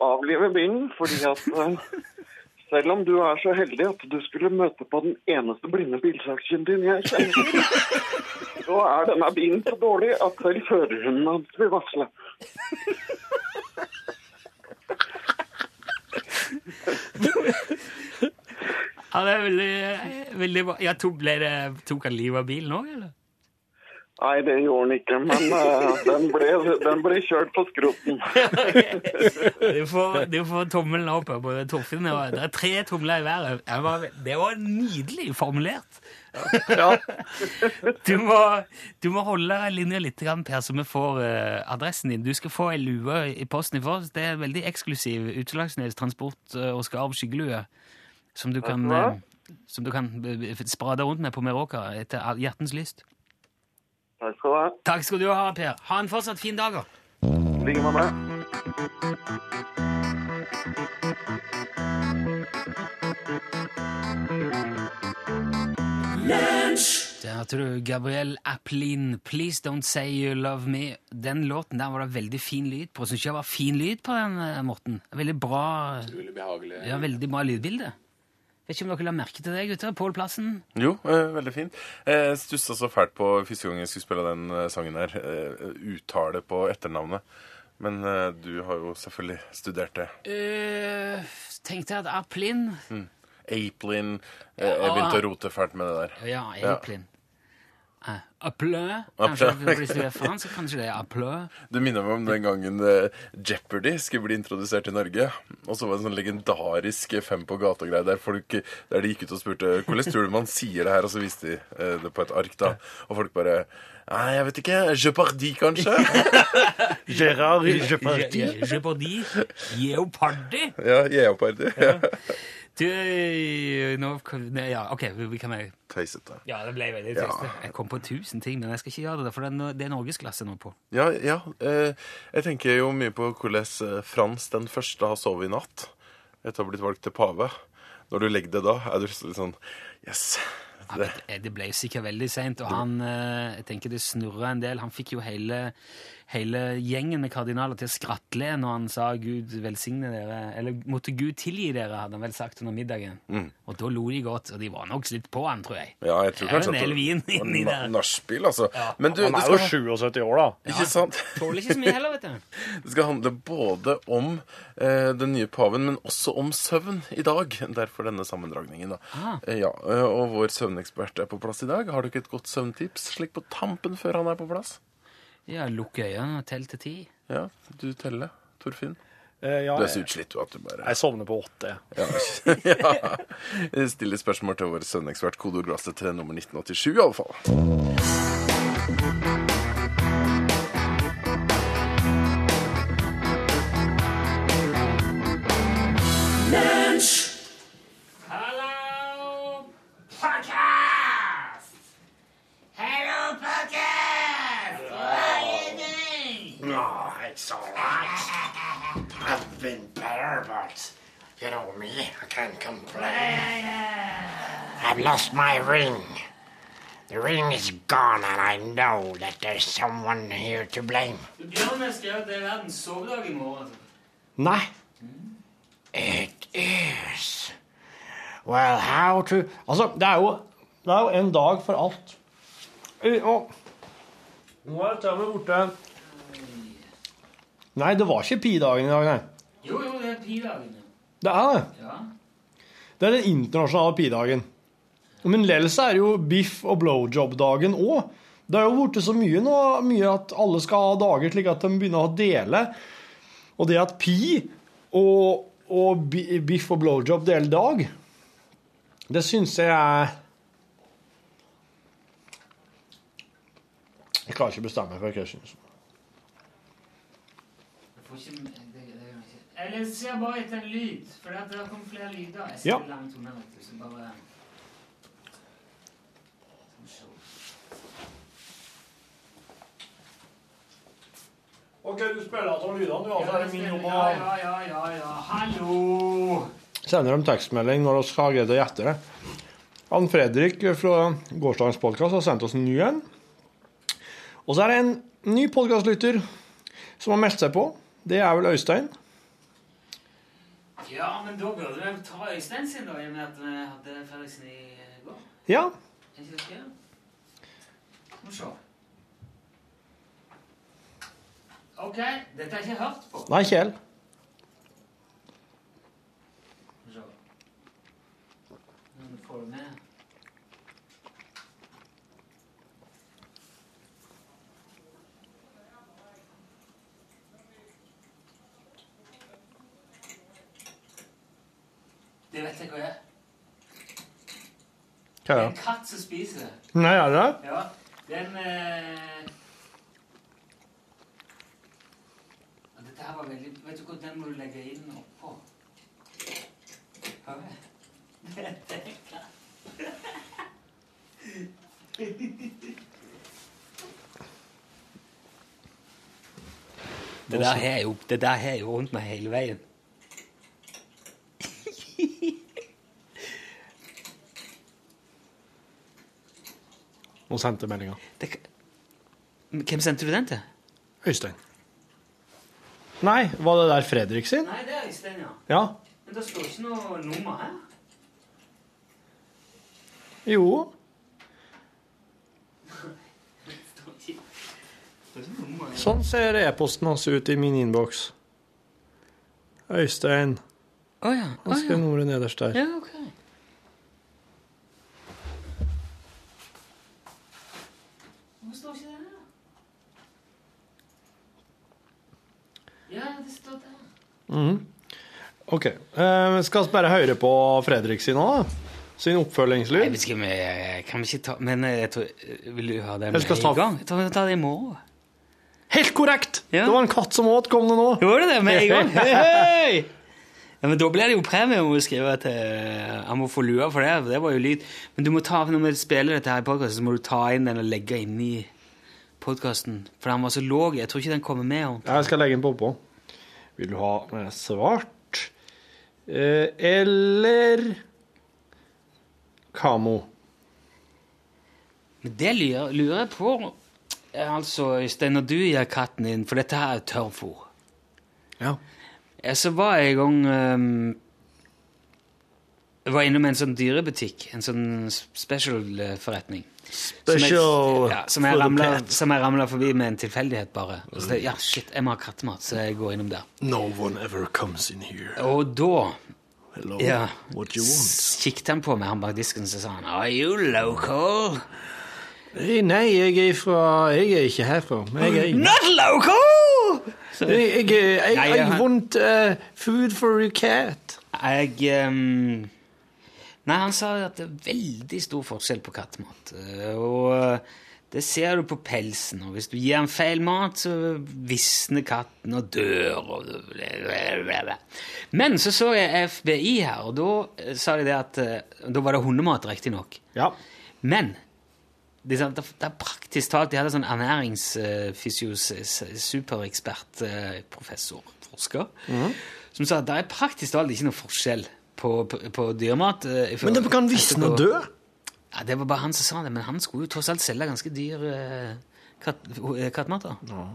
avlive bilen, fordi at eh, selv om du er så heldig at du skulle møte på den eneste blinde bilsakkyndigen jeg kjenner så er denne bilen så dårlig at selv førerhunden hans vil varsle. Ja, det er veldig, veldig bra. Ja, tok, ble det, tok han livet av bilen òg, eller? Nei, det gjorde den ikke, men uh, den, ble, den ble kjørt på skroten. Du får, du får tommelen opp på Torfinn. Det er tre tomler i været. Det var, nydelig formulert. Du må, du må holde linja litt, Per, så vi får eh, adressen din. Du skal få ei lue i posten i forhold. Det er en veldig eksklusiv Utslagsnes transport- eh, og skarv skyggelue som du kan, som du kan sprade rundt med på Meråka etter hjertens lyst. Takk skal du ha. Takk skal du ha, Per. Ha en fortsatt fin dag. da. I like måte. Der hørte du Gabriel Applin, 'Please Don't Say You Love Me'. Den låten der var det veldig fin lyd på. Syns ikke det var fin lyd på den, eh, Morten? Veldig bra Veldig behagelig. ja, veldig bra lydbilde. Vet ikke om dere la merke til det, gutter? Pål Plassen? Jo, eh, veldig fint. Jeg stussa så fælt på første gang jeg skulle spille den eh, sangen her. Eh, uttale på etternavnet. Men eh, du har jo selvfølgelig studert det. Uh, tenkte jeg at Aplin Aplin eh, Jeg begynte å rote fælt med det der. Ja, Ja. Aplin. Uh, Kanskje hvis du er fransk, kanskje det er Aplø? Du minner meg om den gangen eh, Jeopardy skulle bli introdusert i Norge. Og så var det en sånn legendarisk fem på gata-greie der, folk, der de gikk ut og spurte hvordan tror du man sier det her, og så viste de eh, det på et ark. da. Og folk bare Nei, jeg vet ikke. Jeopardy, kanskje? Gérard Jeopardy. Jeopardy? Jeopardy? ja, Jeopardy. Ja. Du, nå Ja, OK, vi kan jo Teisete. Ja, det ble veldig Ja. Jeg kom på tusen ting, men jeg skal ikke gjøre det, for det er, det er norgesklasse nå på. Ja, ja. Eh, jeg tenker jo mye på hvordan eh, Frans den første har sovet i natt etter å ha blitt valgt til pave. Når du legger det da, er du litt sånn Yes. Det, ja, det- ble jo sikkert veldig seint, og han eh, Jeg tenker det snurra en del. Han fikk jo hele, hele gjengen med kardinaler til å skratle når han sa 'Gud velsigne dere', eller 'måtte Gud tilgi dere', hadde han vel sagt under middagen. Og da lo de godt, og de var nok litt på han, tror jeg. ja, jeg tror Det er jo en del vin inni der. Nachspiel, altså. Men du, Han er jo skal, 77 år, da. ikke sant? Tåler ikke så mye heller, vet du. Det skal handle både om eh, den nye paven, men også om søvn i dag. Derfor denne sammendragningen. da. Ah. Eh, ja, eh, Og vår søvnekspert er på plass i dag. Har du ikke et godt søvntips slik på tampen før han er på plass? Ja, lukke øynene og tell til ti. Ja, du teller, Torfinn. Eh, ja, Du er så utslitt du at du bare jeg sovner på åtte. Ja. ja. Still spørsmål til vår søvnekspert. Kodeord glasset til nummer 1987, iallfall. You know me, I can't complain. I've lost my ring. The ring is gone, and I know that there's someone here to blame. Bjørn har skrevet at det er verdens sovedag i morgen. altså. Nei. It is. Well, how to Altså, det er jo, det er jo en dag for alt. Og nå er jeg til og med borte Nei, det var ikke pi-dagen i dag, nei. Jo, jo, det er pi-dagen. Det er det. Ja. Det er den internasjonale pi-dagen. Men så er det jo biff- og blowjob-dagen òg. Det er jo blitt så mye nå mye at alle skal ha dager slik at de begynner å dele. Og det at pi og, og biff og blowjob deler dag, det syns jeg er Jeg klarer ikke å bestemme meg for hva jeg syns. Jeg får ikke det, det, det kan jeg ikke. Eller ser bare etter en lyd, for det har kommet flere lyder. Jeg Ja. ser langt unna, vet du, så bare se. OK, du spiller av lydene, du. Ja, ja, ja, ja, ja, ja. Hallo! sender dem tekstmelding når vi har greid å gjette det. Han Fredrik fra gårsdagens podkast har sendt oss en ny en. Og så er det en ny podkastlytter som har meldt seg på. Det er vel Øystein. Ja, men da burde vi ta Øystein sin, da, i og med at vi hadde Fredriksen i går. Ja. Er ikke det? Skal vi se. OK, dette har jeg ikke hørt på. Nei, se. Nå får du med. Det vet jeg hva er. Hva er det? en katt som spiser det. Nei, er det det? Ja, den eh... ja, Dette her var veldig Vet du hva, den må du legge inn oppå. Dette er katt. Det der har jeg jo, det der har jeg jo rundt meg hele veien. Nå sendte meldinga. Det, hvem sendte du den til? Øystein. Nei, var det der Fredrik sin? Nei, det er Øystein, ja. Ja. Men det står ikke noe nummer her. Jo. Sånn ser e-posten hans ut i min innboks. Øystein. Å ja. oh, skrev ja. nummeret nederst der. ja, ok. Hvorfor står ikke det her? Ja, det står der. Mm. OK. Uh, skal vi bare høre på Fredrik sin òg, da? Sin Jeg oppfølgingslyd? Nei, skal vi, kan vi ikke ta Men jeg tror, vil du ha det med en ta- gang? Ta, tar det i morgen. Helt korrekt! Ja. Det var en katt som åt, kom det nå. Gjorde det det med en gang? Hei, hei! Ja, men Da blir det jo premie om å skrive til Han må få lua for det, for det var jo lyd. Men du må ta, når vi spiller dette her i podkasten, så må du ta inn den og legge inn i podkasten. For den var så låg. Jeg tror ikke den kommer med. ordentlig. Jeg skal legge den på. Vil du ha svart? Eh, eller Kamo? Men det lurer, lurer jeg på eh, Altså, Øystein, når du gir katten din For dette her er tørrfôr. Ja. Ja, så var jeg en gang um, Jeg var innom en sånn dyrebutikk. En sånn special-forretning. Special som jeg som jeg ramla forbi med en tilfeldighet, bare. Og så, ja, shit, jeg må ha kattemat, så jeg går innom der. No one ever comes in here. Og da Hello, ja, what you want? kikket han på meg, han bak disken, så sa han Are you local? Eh, Nei, jeg er fra Jeg er ikke herfra. Jeg er Not local! Jeg, jeg, jeg, want uh, food for a cat. Jeg um, Nei, han sa at det er veldig stor forskjell på kattemat. Eh, Og eh, det ser du på pelsen. Og hvis du gir den feil mat, så visner katten og dør. Men så så jeg FBI her, og da eh, sa de det at eh, Da var det hundemat, riktignok. Ja. Men det er, praktisk talt De hadde sånn ernæringsfysios superekspert, eh, professor, forsker, som sa at det er praktisk talt ikke noe forskjell på, på, på dyremat. eh, Men det kan visne og dø. Ja, Det var bare han som sa det, men han skulle jo tross alt selge ganske dyr eh, katt, eh, kattemat. da.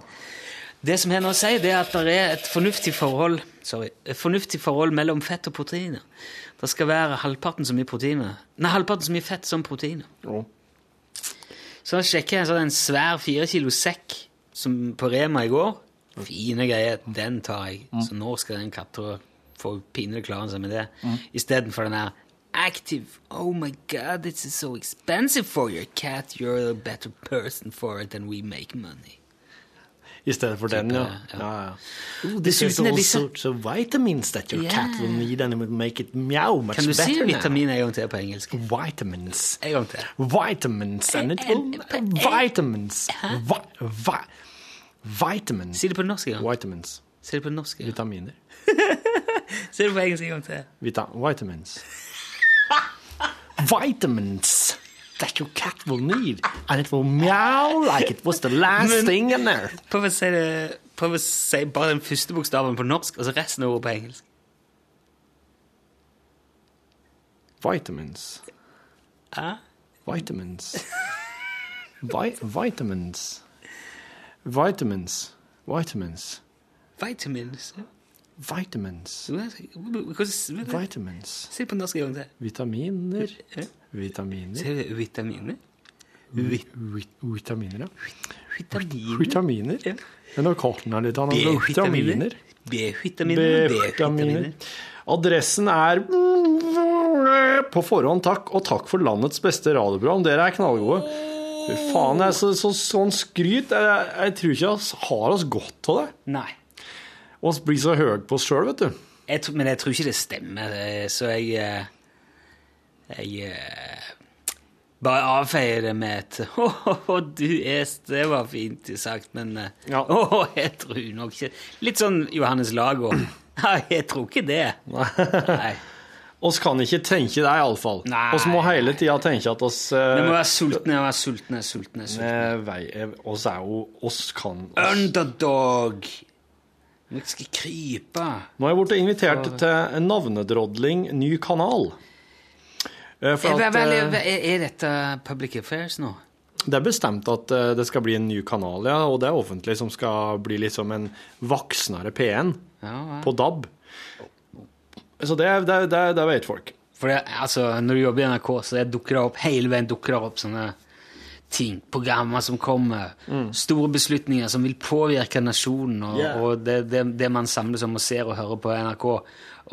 Det som jeg nå sier, det er at det er et fornuftig forhold sorry, et fornuftig forhold mellom fett og proteiner. Det skal være halvparten så mye proteiner. Nei, halvparten så mye fett som proteiner. Ja. Så sjekker jeg så en svær fire kilo sekk som på Rema i går. Fine greier. Den tar jeg. Mm. Så nå skal den katta få pinlig klare seg med det. Istedenfor den der active Oh my god, this is so expensive for your cat. You're a better person for it than we make money. I stedet for den, ja. ja. ja, ja. Oh, this is all sorts of vitamins that your cat will need and it will make it meow much Kan du si vitamin en gang til på engelsk? Vitamins. En gang til. Vitamins and it will... Vitamins. Vi, vi, vitamins. Si det på norsk en gang. Vitamins. Si det på norsk en gang. Vitaminer. Si det på engelsk en gang til. Vita vitamins. vitamins that your cat will need, and it will meow like it was the last Men- thing in there. Prøv å si det Prøv å si bare den første bokstaven på norsk, og så resten av ordet på engelsk. Vitamins. Hæ? Vitamins. Vi vitamins. Vitamins. Vitamins. Vitamins. Vitamins. Vitamins. Se på norsk en gang til. Vitaminer. Vitaminer. Ser det vitaminer. Vi- vi- Vitaminer, ja. Vitaminer. Vitaminer. Ja. Men nå karten er litt annet. B-vitaminer. B-vitaminer. B-vitaminer. Adressen er på forhånd takk, og takk for landets beste radioprogram. Dere er knallgode. Fy faen, er så, så, sånn skryt. Jeg, jeg tror ikke vi har oss godt av det. Nei. Vi blir så høye på oss sjøl, vet du. Jeg, men jeg tror ikke det stemmer, eh, så jeg eh, Jeg eh, bare avfeier det med et Å, du er Det var fint sagt, men Å, Ja. oh, jeg tror nok ikke Litt sånn Johannes Lago. Nei, jeg tror ikke det. Nei. Oss kan ikke tenke det, iallfall. Nei. Oss må hele tida tenke at oss Vi må være sultne, være sultne, sultne. sultne. Oss er jo Oss kan oss. Underdog! Vi skal krype. Nå er jeg blitt invitert til en navnedrodling, ny kanal. Eh, For Er, at, er, eh, er, er dette Public Affairs nå? det er bestemt at eh, det skal bli en ny kanal, ja, og det er offentlig, som skal bli liksom en voksnere P1 Ja, ja. på DAB. Så det, det, det, det vet folk. For det, altså, når du jobber i NRK, så dukker det opp hele veien dukker det opp sånne ting, programmer som kommer, store beslutninger som vil påvirke nasjonen, og, Yeah. og det, det, det man samles om og ser og hører på NRK.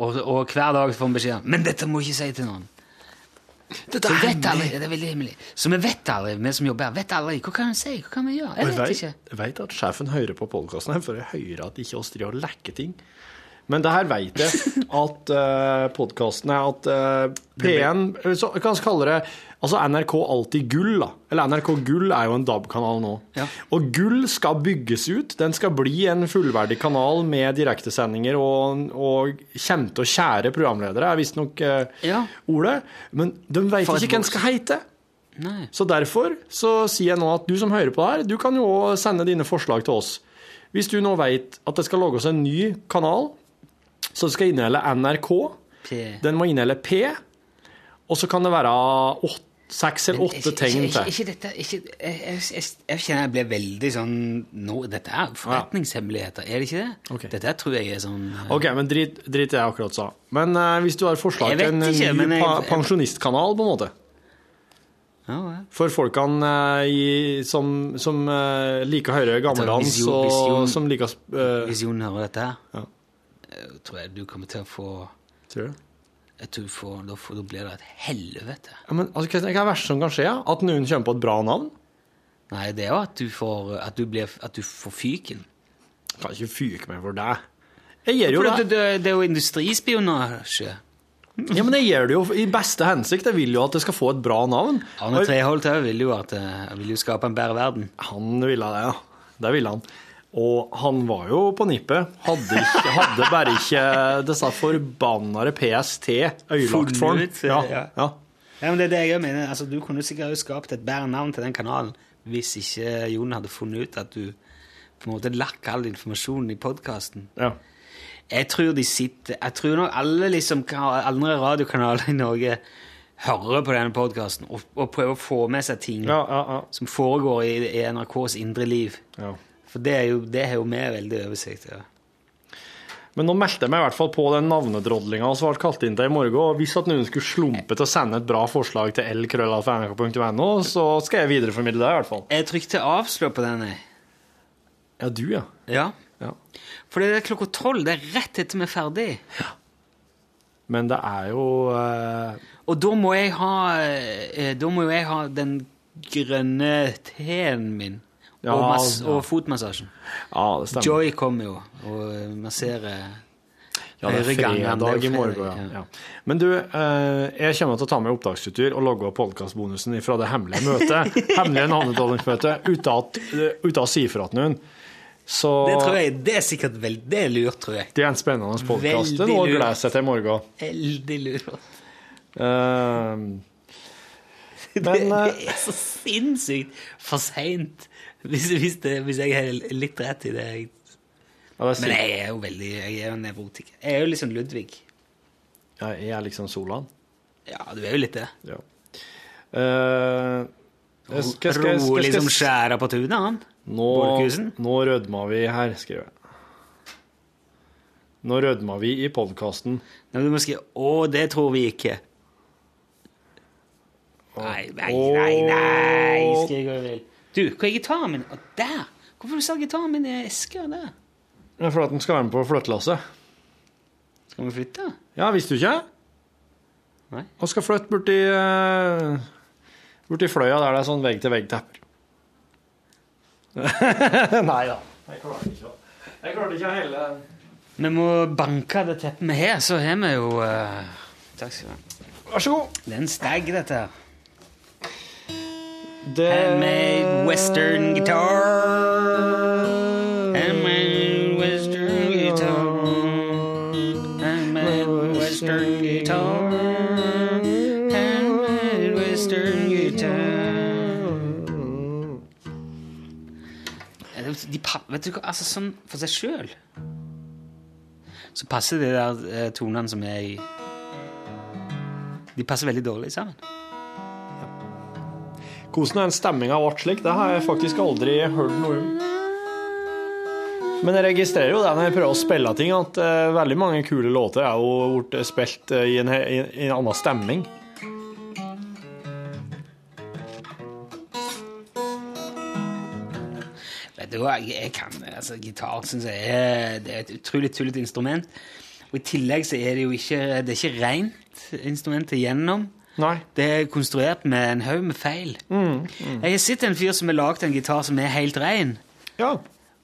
Og, og hver dag får man beskjed om Men dette må ikke si til noen. Dette er vet aldri, det er veldig hemmelig. Så vi vet aldri, vi som jobber her, vet aldri. Hva kan vi si? Hva kan vi gjøre? Jeg vet ikke. jeg vet at sjefen hører på podkasten, for jeg hører at ikke oss driver og lekker ting. Men det her vet jeg at uh, podkasten er at uh, P1 så, Jeg vi kalle det altså NRK Alltid Gull. da. Eller NRK Gull er jo en DAB-kanal nå. Ja. Og Gull skal bygges ut. Den skal bli en fullverdig kanal med direktesendinger og, og kjente og kjære programledere, er visstnok uh, Ja. ordet. Men de vet ikke hva den skal heite. Nei. Så derfor så sier jeg nå at du som hører på her, du kan jo også sende dine forslag til oss. Hvis du nå vet at det skal lages en ny kanal, så det skal inneholde NRK, P. den må inneholde P, og så kan det være seks eller åtte tegn til. ikke, dette, ikke, jeg, jeg, jeg, kjenner jeg blir veldig sånn nå, Dette er forretningshemmeligheter, er det ikke det? Okay. Dette tror jeg er sånn uh, Ok, men drit, i det jeg akkurat sa. Men uh, hvis du har forslag til en ikke, ny pa pensjonistkanal, på en måte, ja, ja. for folkene eh, i, som, som liker å høre gammeldans, og som liker Hvis Jon hører dette her, Ja. Eh, tror jeg du kommer til å få Tror du? jeg tror du får, da, får, da blir det et helvete. Ja, men altså, hva er det verste som kan skje? At noen kommer på et bra navn? Nei, det er jo at du får, at du blir, at du får fyken. Kan ikke fyke meg for deg. Jeg gjør jo det. det, det, det er jo industrispionasje. Ja, men jeg gjør det jo i beste hensikt. Jeg vil jo at det skal få et bra navn. Arne Treholt vil jo at jeg vil jo skape en bedre verden. Han ville det, ja. Det ville han. Og han var jo på nippet. Hadde, ikke, hadde bare ikke disse forbanna PST øyelagt for. Ja. ja. Ja, men det er det jeg mener. Altså, du kunne sikkert jo skapt et bedre navn til den kanalen hvis ikke Jon hadde funnet ut at du på en måte lakk all informasjonen i podkasten. ja. Jeg tror de sitter Jeg tror nok alle liksom andre radiokanaler i Norge hører på denne podkasten og, og prøver å få med seg ting Ja, ja, ja. som foregår i, i NRKs indre liv. ja. For det er jo, det har jo vi veldig oversikt over. Men nå meldte jeg meg i hvert fall på den navnedrodlinga som ble kalt inn til i morgen. Og hvis at noen skulle slumpe til å sende et bra forslag til lkrøllalfa.nrk.no, så skal jeg videreformidle det, i hvert fall. Jeg trykte avslå på den, jeg. Ja, du, ja. Ja. Ja. For det er klokka tolv, det er rett etter vi er ferdig. Ja. Men det er jo eh, Og da må jeg ha eh, Da må jeg ha den grønne teen min. Ja, og, ja. og fotmassasjen. Ja, det stemmer. Joy kommer jo og eh, masserer Ja, det er. Det er fredag i morgen, ja. Men du, eh, jeg kommer til å ta med opptaksutstyr og logge podkastbonusen fra det hemmelige møtet, hemmelige navnedollingsmøtet, uten å si fra til noen. Så Det tror jeg, det er sikkert veldig lurt, tror jeg. det er en spennende podkast. Det er noe å glede seg til i morgen. Veldig lurt. Uh, det, Men, det, det er så sinnssykt for seint, hvis, hvis, det- hvis jeg har litt rett i det. jeg ja, det Men jeg er jo veldig Jeg er jo nevrotiker. Jeg er jo liksom Ludvig. ja, jeg er liksom Solan. Ja, du er jo litt det. Ja. Uh, jeg skal- skal- Rolig som skjæra på tunet, han. Nå, nå rødma vi her, skriver jeg. Nå rødma vi i podkasten. 'Å, det tror vi ikke'. Nei, nei, nei, nei, skriv hva du hvor er gitaren min? Å, der! Hvorfor du satt gitaren min i eska der? Det er fordi den skal være med på flyttelasset. Skal vi flytte? Ja, visste du ikke? Nei. Vi skal flytte borti uh, Borti Fløya, der det er sånn vegg-til-vegg-tepper. Nei da. Jeg klarte ikke å Jeg klarte ikke å hele Vi må banke det teppet vi har, så har vi jo uh... Takk skal du ha. Vær så god. Det er en stag, dette her. Det Handmade western guitar. Handmade western guitar. Handmade western guitar. Handmade western guitar. De, vet du hva, altså sånn for seg sjøl så passer de der eh, tonene som er i De passer veldig dårlig sammen. Hvordan den stemminga ble slik, det har jeg faktisk aldri hørt noe om. Men jeg registrerer jo det når jeg prøver å spille ting, at uh, veldig mange kule låter er jo blitt spilt uh, i, en, i, i en annen stemning. Vet du hva, jeg, jeg kan altså, Gitar synes jeg er, er et utrolig tullete instrument. Og i tillegg så er det jo ikke Det er ikke rent instrument igjennom. Nei. Det er konstruert med en haug med feil. Jeg har sett en fyr som har lagd en gitar som er helt ren. Ja.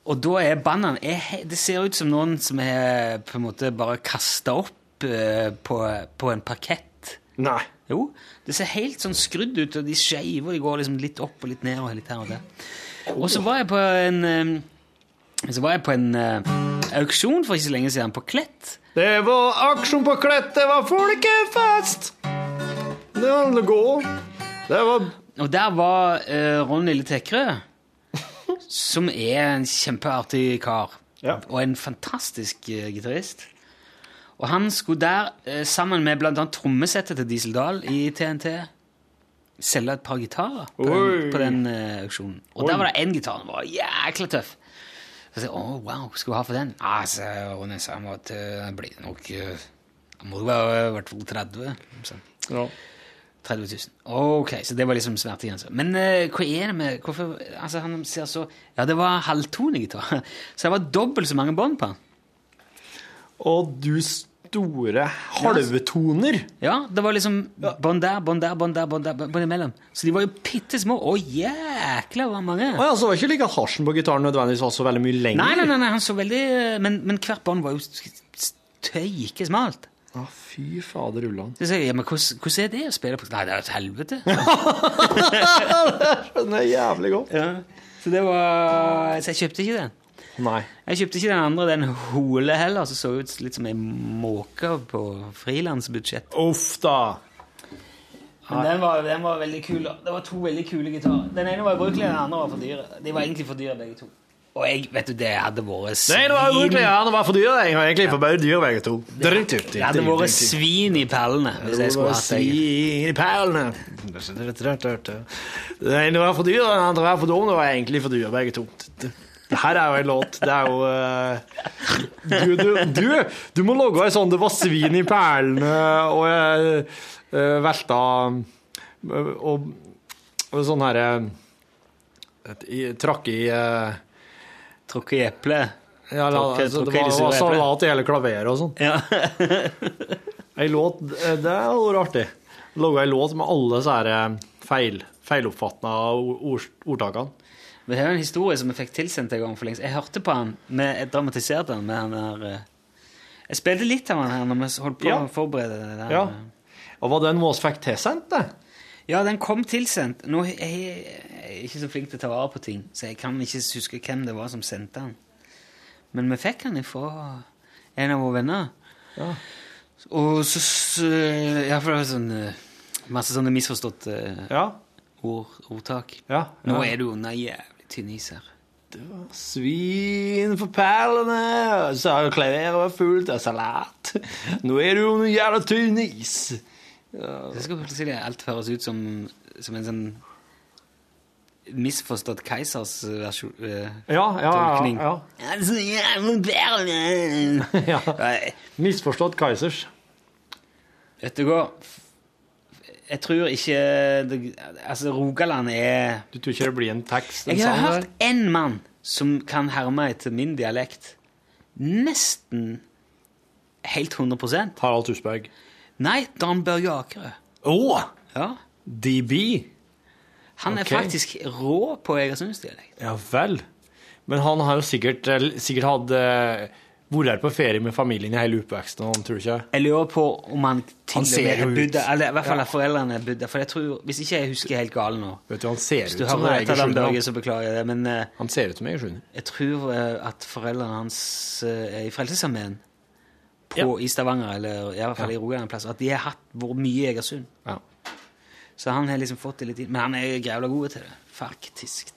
Og da er bandene Det ser ut som noen som er på en måte bare kasta opp eh, på, på en parkett. Nei. Jo, det ser helt sånn skrudd ut, og de skeive, og de går liksom litt opp og litt ned og litt her og der. Og så var jeg på en eh, Så var jeg på en eh, auksjon for ikke så lenge siden, på Klett. Det var aksjon på Klett, det var folkefest! Det var gå. Det var Og der var eh, Ron Lille Tekre, som er en kjempeartig kar. Ja. Og en fantastisk uh, gitarist. Og han skulle der, eh, sammen med annet trommesettet til Diesel Dahl i TNT, selge et par gitarer på den, på den eh, auksjonen. Og Oi. der var det én gitar Den var jækla tøff. Så jeg sa, å, wow, skal du ha for den? Altså, så Ronny sa han det blir nok eh, Han må jo være i hvert fall 30. Så. ja. 30 000. Ok, så det var liksom smertegrensa. Men uh, hva er det med hvorfor, altså Han ser så Ja, det var halvtonegitar. Så det var dobbelt så mange bånd på han. Og du store halvtoner. Ja, det var liksom bånd der, bånd der, bånd der, bånd der, bånd imellom. Så de var jo bitte små. Å, jækla hvor mange! Å ja, så var det ikke like at hasjen på gitaren nødvendigvis var så veldig mye lenger. Nei, nei, nei, nei, han så veldig Men, men hvert bånd var jo tøyke Å, fy fader ullan. Så sier jeg, ja, men hvordan, hvordan er det å spille på Nei, det er et helvete. skjønner jeg jævlig godt. ja. Så det var Så jeg kjøpte ikke den. Nei. Jeg kjøpte ikke den andre, den Hole heller, som så ut litt som ei måke på frilansbudsjett. Uff da. Men den var, den var veldig kul. Det var to veldig kule gitarer. Den ene var ubrukelig, den andre var for dyre. De var egentlig for dyre, begge to. Og jeg, vet du, det hadde vært Nei, det var ubrukelig. Ja, var for dyr. Jeg har egentlig for bare dyr begge to. Det hadde vært svin i perlene hvis jeg skulle hatt det. Svin i perlene. Den ene var for dyr, den andre var for dum. Det var egentlig for dyr, begge to. Det her er jo en låt. Det er jo uh, Du, du, du, du må logge ei sånn 'Det var svin i perlene', og jeg eh, velta eh, Og, og sånn herre Trakk i eh, Tråkke i eplet. Ja, la, Tråkke- altså, det tråkke i var, var salat i hele klaveret og sånn. Ja. Ei låt, eh, det hadde vært artig. Lage ei låt med alle disse eh, feil, feiloppfatna ord, ordtakene. Det er jo en historie som jeg fikk tilsendt en gang for lengst. Jeg hørte på han, med, jeg dramatiserte han med han der eh, Jeg spilte litt av han her når vi holdt på Ja. å forberede det der. Ja. Og var den vi fikk tilsendt, det? Ja, den kom tilsendt. Nå er jeg ikke så flink til å ta vare på ting, så jeg kan ikke huske hvem det var som sendte den. Men vi fikk den ifra en av våre venner. Ja. Og så, så Ja, for det var sånn eh, Masse sånne misforståtte eh, Ja. ord, ordtak. ja. Nå er du under jævlig tynn is her. Det var Svin for perlene, så har klaveret var fullt av salat. Nå er du under jævla tynn is. Det skal plutselig alt høres ut som, som en sånn misforstått keisers versjon. eh, Ja, ja, ja. Tolkning. ja. Altså, jævlig ja. Misforstått keisers. Vet du hva? Jeg tror ikke det, Altså, Rogaland er Du tror ikke det blir en tekst? En Jeg har hørt én mann som kan herme etter min dialekt. Nesten helt 100% Harald Tusberg. Nei, Dan Børge Akerø. Å! Ja. DB. Han er er faktisk rå på egersundsdialekt. Ja vel. Men han har jo sikkert, eh, sikkert hatt eh, vært her på ferie med familien i hele oppveksten, han tror ikke Jeg lurer på om han til Han og med er eller i hvert fall Ja. foreldrene er budda. For jeg tror, hvis ikke jeg husker helt galt nå Vet du, han ser ut som Egersund. så beklager jeg det. Men eh, Han ser ut som Egersund. jeg tror at foreldrene hans er i Frelsesarmeen på, i Stavanger, eller i hvert fall i Rogaland plass, at de har hatt vært mye i Egersund. Ja. Så han har liksom fått det litt inn. Men han er jævla god til det. Faktisk.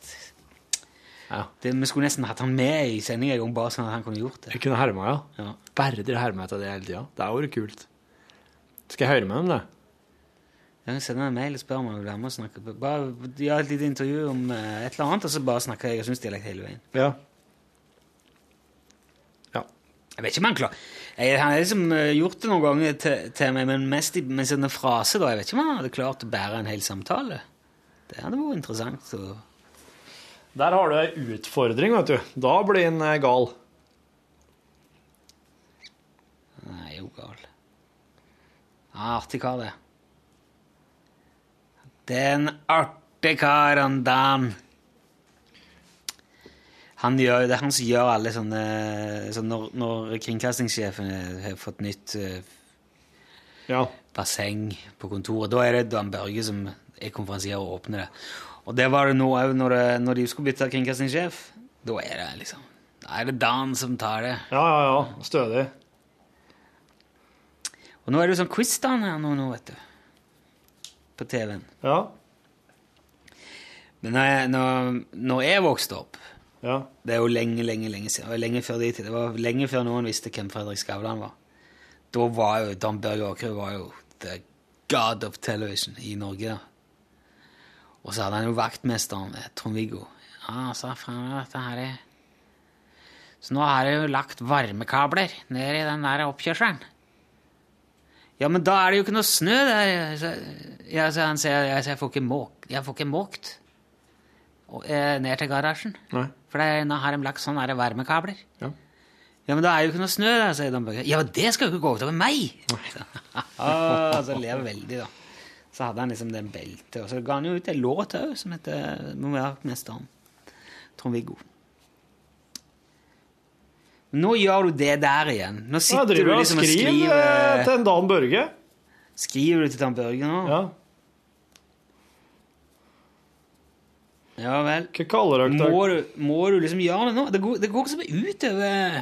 Ja. Det, vi skulle nesten hatt han med i sendinga en gang, bare sånn at han kunne gjort det. Jeg kunne herma, ja. Ja. Bare dere hermer etter det hele tida. Det er vært kult. Skal jeg høre med dem, det? Jeg kan sende en mail og spørre om han vil være med og snakke. Bare gjøre et lite intervju om eh, et eller annet, og så bare snakke egersundsdialekt hele veien. Ja. Ja. Jeg vet ikke om han klarer jeg, Han har liksom eh, gjort det noen ganger til, til meg, men mest i, med sånne fraser. da. Jeg vet ikke om han hadde klart å bære en hel samtale. Det hadde vært interessant. Så. Der har du ei utfordring, vet du. Da blir en eh, gal. Nei, er jo gal. Ja, artig kar, det. Det er en artig kar, han Dan. Han gjør, det er han som gjør alle sånne så når, når kringkastingssjefen har fått nytt eh, Ja. basseng på kontoret, da er det Dan Børge som er konferansier og åpner det. Og det var det nå òg, når, når de skulle bytte kringkastingssjef. Da er det liksom Da er det Dan som tar det. Ja, ja, ja. Stødig. Og nå er det jo sånn quiz-Dan her nå, nå, vet du. På TV-en. Ja. Men når jeg, når, når jeg vokste opp Ja. Det er jo lenge, lenge lenge siden. Det var lenge før de tid. Det var lenge før noen visste hvem Fredrik Skavlan var. Da var jo Dan Børge Akerø var jo the god of television i Norge. da. Og så hadde han jo vaktmesteren, eh, Trond-Viggo. Ja, så faen, dette her er Så nå har jeg jo lagt varmekabler ned i den der oppkjørselen. Ja, men da er det jo ikke noe snø der. Ja, så han sier jeg, jeg, får ikke måk, jeg får ikke måkt eh, ned til garasjen. Nei. For det, nå har de lagt sånne varmekabler. Ja. Ja, men da er jo ikke noe snø der, sier Børge. Ja, men det skal jo ikke gå utover meg! ah, så lever veldig, da. Så hadde han liksom den beltet, og så ga han jo ut en låt òg som heter 'Må være mesteren'. Trond-Viggo. Nå gjør du det der igjen. Nå sitter sitter du liksom og skriver Skriv til en Dan Børge. Skriver du til Dan Børge nå? Ja. Ja vel. Hva kaller dere Må det? du, må du liksom gjøre det nå? Det går, det går så utover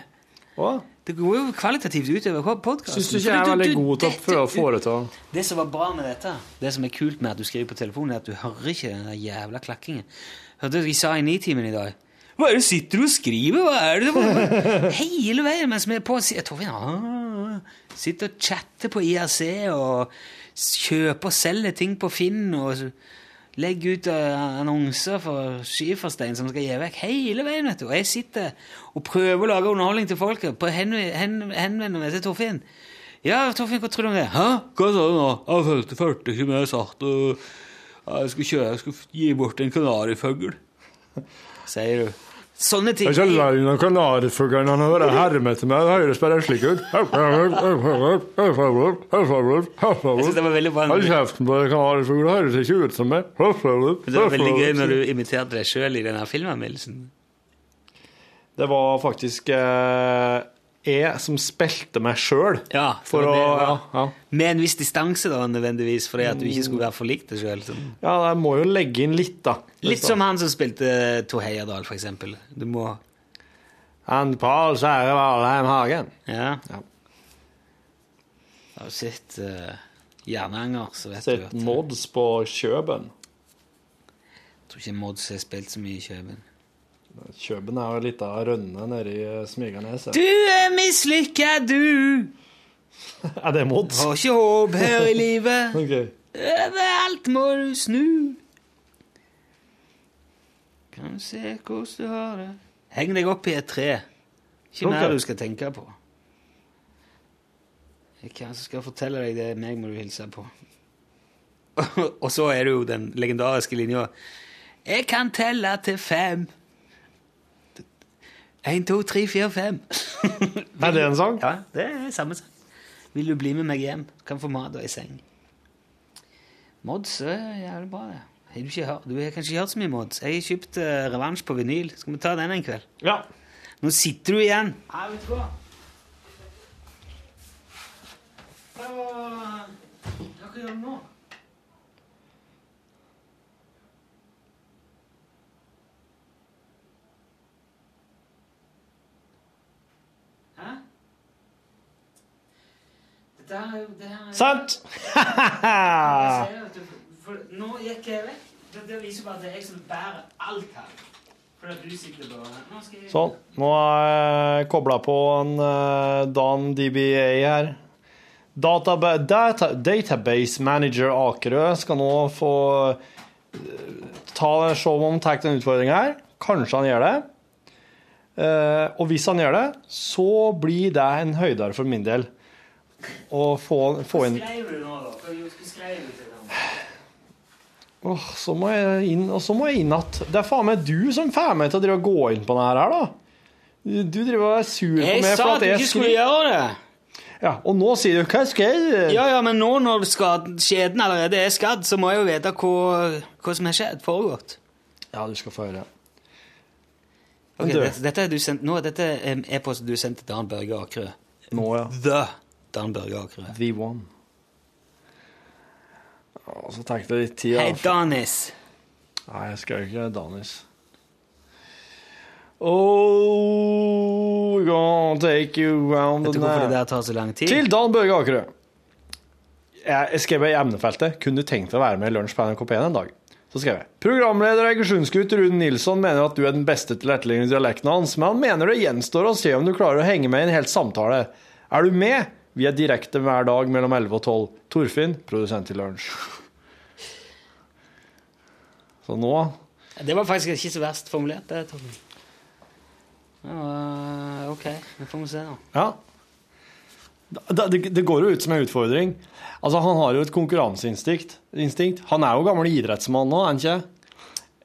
Hva? Det går jo kvalitativt utover podkasten. Syns du ikke jeg er veldig god til å prøve å foreta Det som var bra med dette, det som er kult med at du skriver på telefonen, er at du hører ikke den der jævla klakkingen. Hørte du de sa i Nitimen i dag? Hva er det sitter du og skriver? Hva er det? Hva- Hele veien mens vi er på. sier Torfinn ah, sitter og chatter på IRC og kjøper og selger ting på Finn og så legger ut eh, annonser for skiferstein som skal gi vekk hele veien. vet du. Og jeg sitter og prøver å lage underholdning til folket. på hen, hen, Henvender meg til Torfinn. Ja, Torfinn, hva tror du om det? Hæ? Hva sa du nå? Jeg følte, følte ikke med satt og jeg skulle kjøre, jeg skulle gi bort en kanarifugl. Sier du. Sånne ting. Jeg er ikke lei av kanarifuglene. Han har vært hermete meg. det. Høres bare slik ut. Jeg synes det var veldig. Hold kjeften på deg, kanarifugl. Det høres ikke ut som meg. Det var veldig gøy når du imiterte deg sjøl i denne filmanmeldelsen. Det var faktisk eh, jeg som spilte meg sjøl. Ja, For å ja, ja. Med en viss distanse, da, nødvendigvis, fordi at du ikke skulle være for lik deg sjøl. ja, jeg må jo legge inn litt, da. Litt som han som spilte Tor Heyerdahl, for eksempel. Du må Han Pål Sære Valheim Hagen. Ja. Ja. Har du sett uh, Jernanger, så vet du Sett mods på Kjøben. Jeg tror ikke Mods har spilt så mye i Kjøben. Kjøben er jo litt av rønne nede i eh, Smigernes. Du er mislykka, du! Er det mot? Har ikke håp her i livet. Ok. Overalt må du snu. Kan du se hvordan du har det Heng deg opp i et tre. Ikke okay. mer du skal tenke på. Hvem som skal fortelle deg det, meg må du hilse på. Og så er det jo den legendariske linja Jeg kan telle til fem. Én, to, tre, fire, fem. Er det en sang? Ja, det er samme sang. Vil du bli med meg hjem? Kan få mat og ei seng. Mods er jævlig bra, det. Har du, ikke hørt, du har kanskje ikke hørt så mye Mods? Jeg har kjøpt uh, revansj på vinyl. Skal vi ta den en kveld? Ja. Nå sitter du igjen. Ja, vet du hva? Hva Hva gjør du nå? Her er jo det er- Sant! Nå gikk jeg vekk. Det, det viser bare at det er jeg som bærer alt her. Sånn. Nå er jeg kobla på en eh, Dan DBA her. Databa data database Manager Akerø skal nå få eh, ta se om han tar den utfordringa her. Kanskje han gjør det. Eh, og hvis han gjør det, så blir det en høydere for min del. Å få, få inn Skrev du nå, da? Hva skrev du til dem? Åh, så må jeg inn, og så må jeg inn igjen. Det er faen meg du som får meg til å drive og gå inn på det her, da. Du du driver og er sur på Jeg meg sa for at at du ikke skulle gjøre det. Ja, og nå sier du hva skal jeg Ja, ja, men nå når skjeden allerede er skadd, så må jeg jo vite hva, hva som har skjedd, foregått. Ja, du skal få høre. Ok, dette, dette er du sendt, nå, dette er e-post du sendte til Dan Børge Akerø. Nå, ja. The Dan Børge Akerø. The one. Og så tenkte jeg litt tid. Hei, Danis. Nei, jeg skal jo ikke Danis. Oh, gonna take you round Vet du hvorfor det der tar så lang tid? Til Dan Børge Akerø. Jeg skrev i emnefeltet kunne tenkt deg å være med i Lunsj på NRK1 en dag. Så skrev jeg programleder Egersundsgutt Rune Nilsson mener at du er den beste til å etterligne dialekten hans, men han mener det gjenstår å se om du klarer å henge med i en hel samtale. Er du med? Vi er direkte hver dag mellom 11 og 12. Torfinn, produsent i Lunsj. Så nå Det var faktisk ikke så verst formulert, det, Torfinn. Ja, eh, ok, vi får se da. Ja. Det, det, det går jo ut som en utfordring. Altså, Han har jo et konkurranseinstinkt. instinkt. Han er jo gammel idrettsmann nå, er han ikke?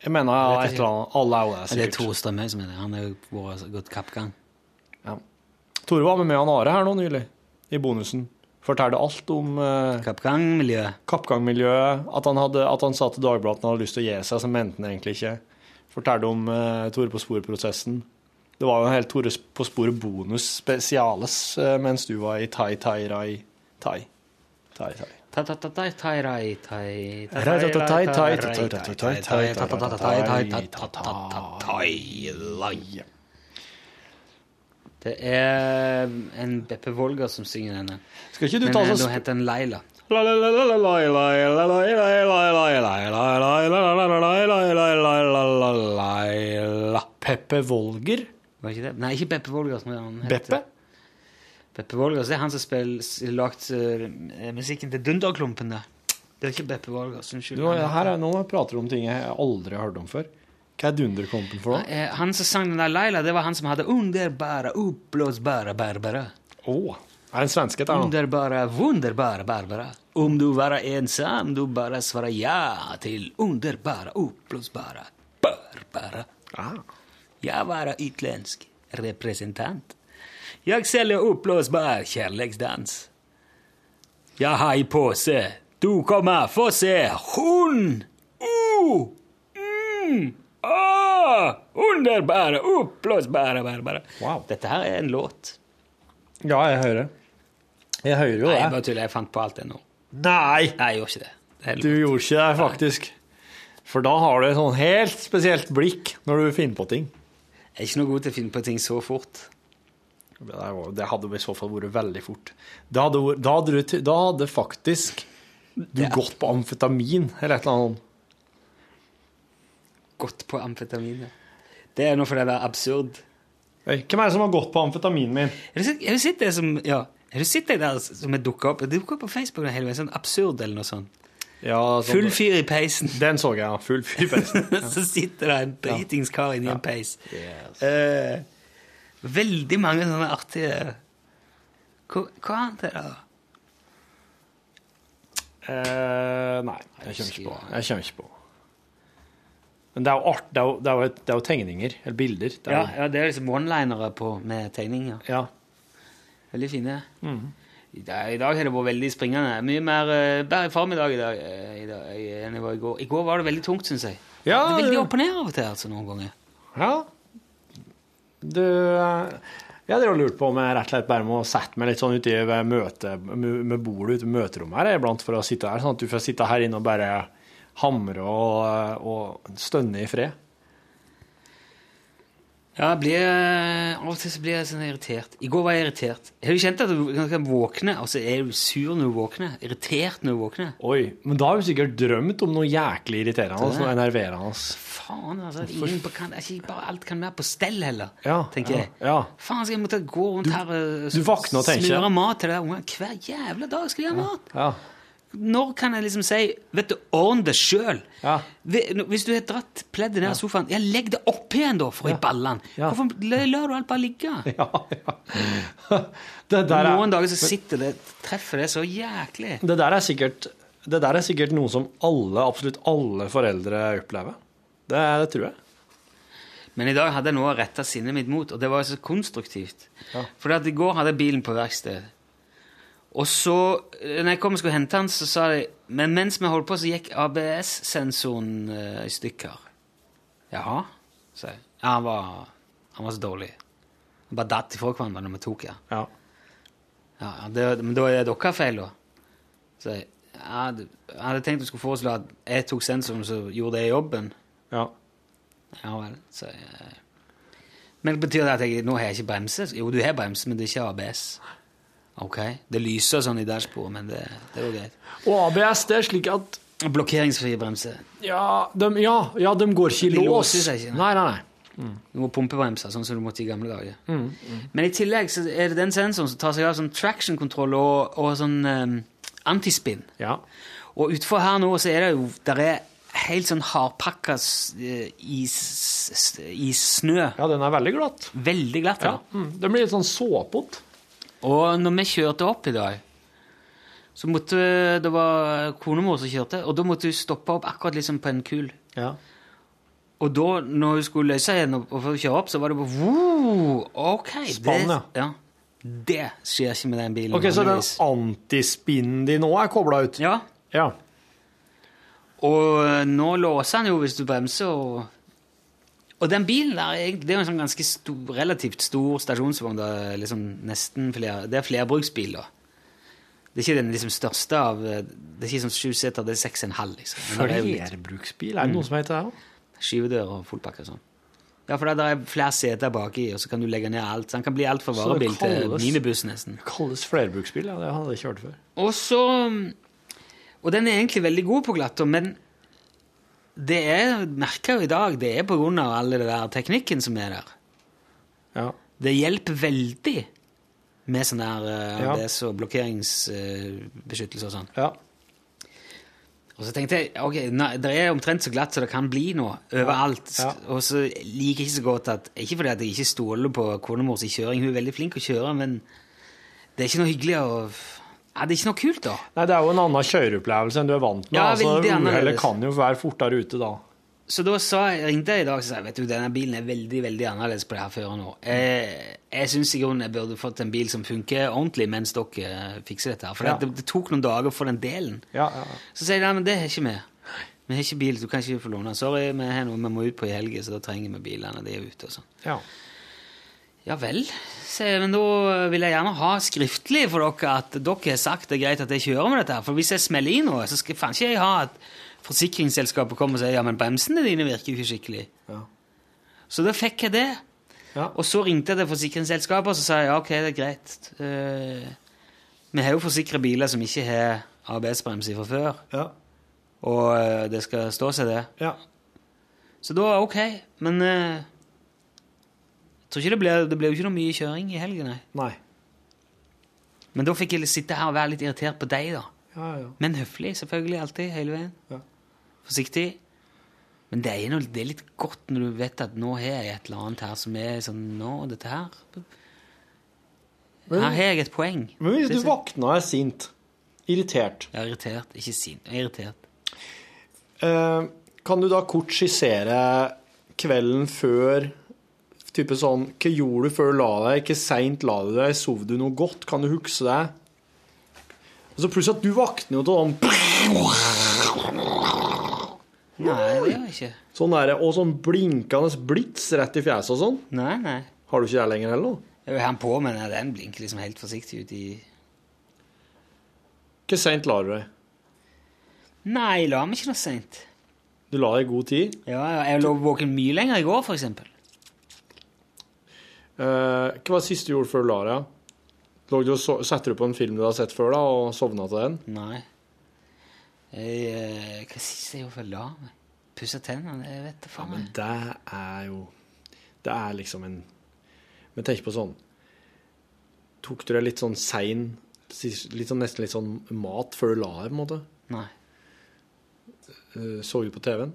Jeg mener ja, et eller annet. Alle er jo det, Det er. Tore Strømøy som er det. Han har jo vært gått kappgang. Ja. Tore var med med han Are her nå nylig, i bonusen. Fortalte alt om eh, Kappgangmiljøet. kappgangmiljøet. At han, hadde, at han sa til Dagbladet at han hadde lyst til å gi seg, så mente han egentlig ikke. Fortalte om eh, Tore på sporet-prosessen. Det var jo en helt Tore på sporet bonus spesiales eh, mens du var i Tai Tai Rai Tai. Tai Tai. Det er en Beppe Wolger som synger denne. Skal ikke du Men ta Men, så heter den Laila. Peppe Wolger? Var ikke det? Nei, ikke Beppe Wolger. Som han heter. Beppe? Beppe Wolger, det er han som lagt uh, musikken til Dunderklumpen. Det er ikke Beppe Wolger. Unnskyld. Her er, nå prater du om ting jeg aldri har hørt om før. Hva er dunderkompen for noe? Eh, Han som sang den der Laila, det var han som hadde Underbara, oppblåsbara Barbara. Oh, er det en svenske? Underbara, wunderbara Barbara. Om du var ensam, du bare svarer ja til underbara, oppblåsbara Barbara. Ah. Jeg var utländsk representant. Jeg selger oppblåsbar kjærlighetsdans. Jeg har i påse. Du kommer få se Hun! Uh! Mm! Ah! Underbare, oppblåsbare bare, bare. Wow. Dette her er en låt. Ja, jeg hører. Jeg hører jo Nei, jeg bare tuller. Jeg fant på alt det nå. Nei! Nei, jeg gjorde ikke det. det Du gjorde ikke det, faktisk. For da har du et sånn helt spesielt blikk når du finner på ting. Jeg er ikke noe god til å finne på ting så fort. Det det hadde i så fall vært veldig fort. Da hadde, da hadde, du, da hadde faktisk du gått på amfetamin eller et eller annet. Gått på amfetamin. Det er noe fordi det er absurd. Hey, hvem er det som har gått på amfetaminen min? Har du sett, det som ja, har du sett det der som dukka opp? Det dukka opp på Facebook hele veien, sånn absurd eller noe sånt. Ja, sånn- Full fyr i peisen. Den så jeg, ja. Full fyr i peisen. Så sitter det en dritings kar inni Ja. en peis. Yes. Uh, veldig mange sånne artige Hva, hva annet er det? da? Uh, nei, jeg kommer ikke på. Jeg kommer ikke på. Men det er jo art, det er jo, det er jo, et, det er jo tegninger, eller bilder. Det Ja, jo, ja, det er liksom one-linere med tegninger. ja. Veldig fine. Mhm. I, dag, I dag har det vært veldig springende. Mye mer uh, bedre form i dag, i dag, eh, i dag enn det var i går. I går var det veldig tungt, syns jeg. Ja, det er veldig opp og ned av og til, altså, noen ganger. Ja. Du eh, Jeg jo lurt på om jeg rett og slett bare må sette meg litt sånn uti i ved møte, med med bordet ute i møterommet her iblant for å sitte her, sånn at du får sitte her inne og bare hamre og, og stønne i fred. Ja, jeg blir, eh, Av og til så blir jeg sånn irritert. I går var jeg irritert. Har du kjent at du kan- våkne, og så er du sur når du våkner? Irritert når du våkner? Oi, men da har du sikkert drømt om noe jæklig irriterende, er det. noe enerverende. Faen, altså. Ingen på kan, ikke bare alt kan være på stell heller, Ja, tenker ja, jeg. ja. Faen, skal jeg måtte gå rundt du her og tenker. smøre mat til de ungene hver jævla dag? skal de ha mat? Ja. Når kan jeg liksom si Vet du, ordn det sjøl. Ja. Hvis du har dratt pleddet ned av sofaen, ja, legg det opp igjen, da, for i ballene. Hvorfor lar du alt bare ligge? Ja, ja. Er, Noen dager så sitter det treffer det så jæklig. det der er sikkert det der er sikkert noe som alle, absolutt alle foreldre opplever. Det, det tror jeg. Men i dag hadde jeg noe å rette sinnet mitt mot, og det var så konstruktivt. Ja. For i går hadde jeg bilen på verksted. Og så, når jeg kom og skulle hente han, så sa de Men mens vi holdt på, så gikk ABS-sensoren eh, i stykker. Jaha, sa jeg. Ja, han var, han var så dårlig. Han bare datt ifra hverandre når vi tok. Ja. Ja, ja, det, men da er det deres feil, da. Så jeg, ja, jeg hadde tenkt du skulle foreslå at jeg tok sensoren, så gjorde det jobben. ja. Ja vel. Så, jeg, men det betyr det at jeg nå har jeg ikke bremse? Jo, du har bremse, men det er ikke ABS. Ok. Det lyser sånn i dashbordet, men det, det jo greit. Og ABS, det er slik at Blokkeringsfrie bremser. Ja, de, ja, ja, de går ikke i De lås. låser seg ikke, Nei, nei, nei. Du må pumpebremse, sånn som du måtte i gamle dager. Mm, Men i tillegg så er det den sensoren som tar seg av sånn traction-kontroll og, og sånn um, antispinn. Ja. Og utfor her nå så er det jo der er helt sånn hardpakka s- Is, is, s- ja, den er veldig glatt. Veldig glatt. Ja. Ja. Mm. Den blir litt sånn såpete. Og når vi kjørte opp i dag, så måtte Det var konemor som kjørte, og da måtte hun stoppe opp akkurat liksom på en kul. Ja. Og da, når hun skulle løse henne og kjøre opp, så var det bare wow, OK. Spann, det, ja. Det skjer ikke med den bilen. Ok, Så den antispinnen din nå er kobla ut? Ja. Ja. Og eh, nå låser han jo hvis du bremser, og Og den bilen der, er det er jo en sånn ganske stor, relativt stor stasjonsvogn. Er liksom nesten flere, det er flerbruksbil, da. Det er ikke den liksom største av eh, Det er ikke sånn sju seter, det er seks og en halv, liksom. Er Flerbruksbil, er det noe som heter det? også? Skyvedør og fullpakke og sånn. Ja, for det er flere seter baki, og så kan du legge ned alt. Så den kan bli alt fra varebil til minibuss, nesten. Det kalles flerbruksbil, ja. Det hadde jeg ikke hørt før. Og så Og den er egentlig veldig god på glatter, men det er merker jo i dag, det er på grunn av all det der teknikken som er der. Ja. Det hjelper veldig med sånn der uh, Ja. ABS og blokkeringsbeskyttelse og sånn. ja. Og så tenkte jeg ok, nei, det er omtrent så glatt som det kan bli nå, overalt. Ja. Og så liker jeg ikke så godt at Ikke fordi at jeg ikke stoler på konemors kjøring, hun er veldig flink å kjøre, men det er ikke noe hyggelig å ja, Det er ikke noe kult, da. Nei, det er jo en annen kjøreopplevelse enn du er vant med. Ja, altså, Uhellet kan jo være fortere ute da. så da sa ringte jeg i dag og sa vet du, denne bilen er veldig veldig annerledes på det her føret nå. Jeg, jeg syns i grunnen jeg burde fått en bil som funker ordentlig mens dere eh, fikser dette. her. For Ja. det, det tok noen dager for den delen. Ja, ja. Så sier de men det har ikke vi. Vi har ikke bil, du kan ikke få låne. Sorry, vi har noe vi må ut på i helga, så da trenger vi bilene. De er ute og sånn. Ja. Vel, jeg, men da vil jeg gjerne ha skriftlig for dere at dere har sagt det er greit at jeg kjører med dette. her. For hvis jeg smeller i noe, så skal faen ikke jeg ha at forsikringsselskapet kommer og sier ja, men bremsene dine virker jo ikke skikkelig. Ja. Så da fikk jeg det. Ja. Og så ringte jeg til forsikringsselskapet og så sa jeg, ja, ok, det er greit. Eh, vi har jo forsikra biler som ikke har ABS-bremse fra før, Ja. og eh, det skal stå seg, det. ja. Så da ok, men jeg tror ikke det ble, det ble jo ikke noe mye kjøring i helgen, nei. Nei. Men da fikk jeg sitte her og være litt irritert på deg, da. Ja, ja. Men høflig, selvfølgelig, alltid, hele veien. Ja. Forsiktig. Men det er, noe, det er litt godt når du vet at nå har jeg et eller annet her som er sånn Nå, dette her Men- Her har jeg et poeng. Men hvis du våkna og er sint, irritert, Jeg er irritert. Ikke sint. Jeg er irritert. eh, kan du da kort skissere kvelden før Type sånn Hva gjorde du før du la deg? Hvor seint la du deg? Sov du noe godt? Kan du huske det? Og så plutselig at du våkner jo til sånn Nei, det gjør jeg ikke. Sånn der, og sånn blinkende blits rett i fjeset og sånn. Nei, nei. Har du ikke det lenger heller? Jeg har den på, men den blinker liksom helt forsiktig ut i Hvor seint la du deg? Nei, jeg la meg ikke noe seint. Du la deg i god tid. Ja, ja, jeg lå våken mye lenger i går, for eksempel. Eh, hva var det siste du gjorde før du la deg? Du så, du på en film du har sett før, da, og sovna til den? Nei. Jeg, eh, hva siste jeg gjorde før jeg la meg? Pussa tennene? Jeg vet da faen. Men det er jo Det er liksom en Men tenk på sånn Tok du deg litt sånn sein litt sånn, Nesten litt sånn mat før du la deg, på en måte? Nei. Eh, Så du på TV-en?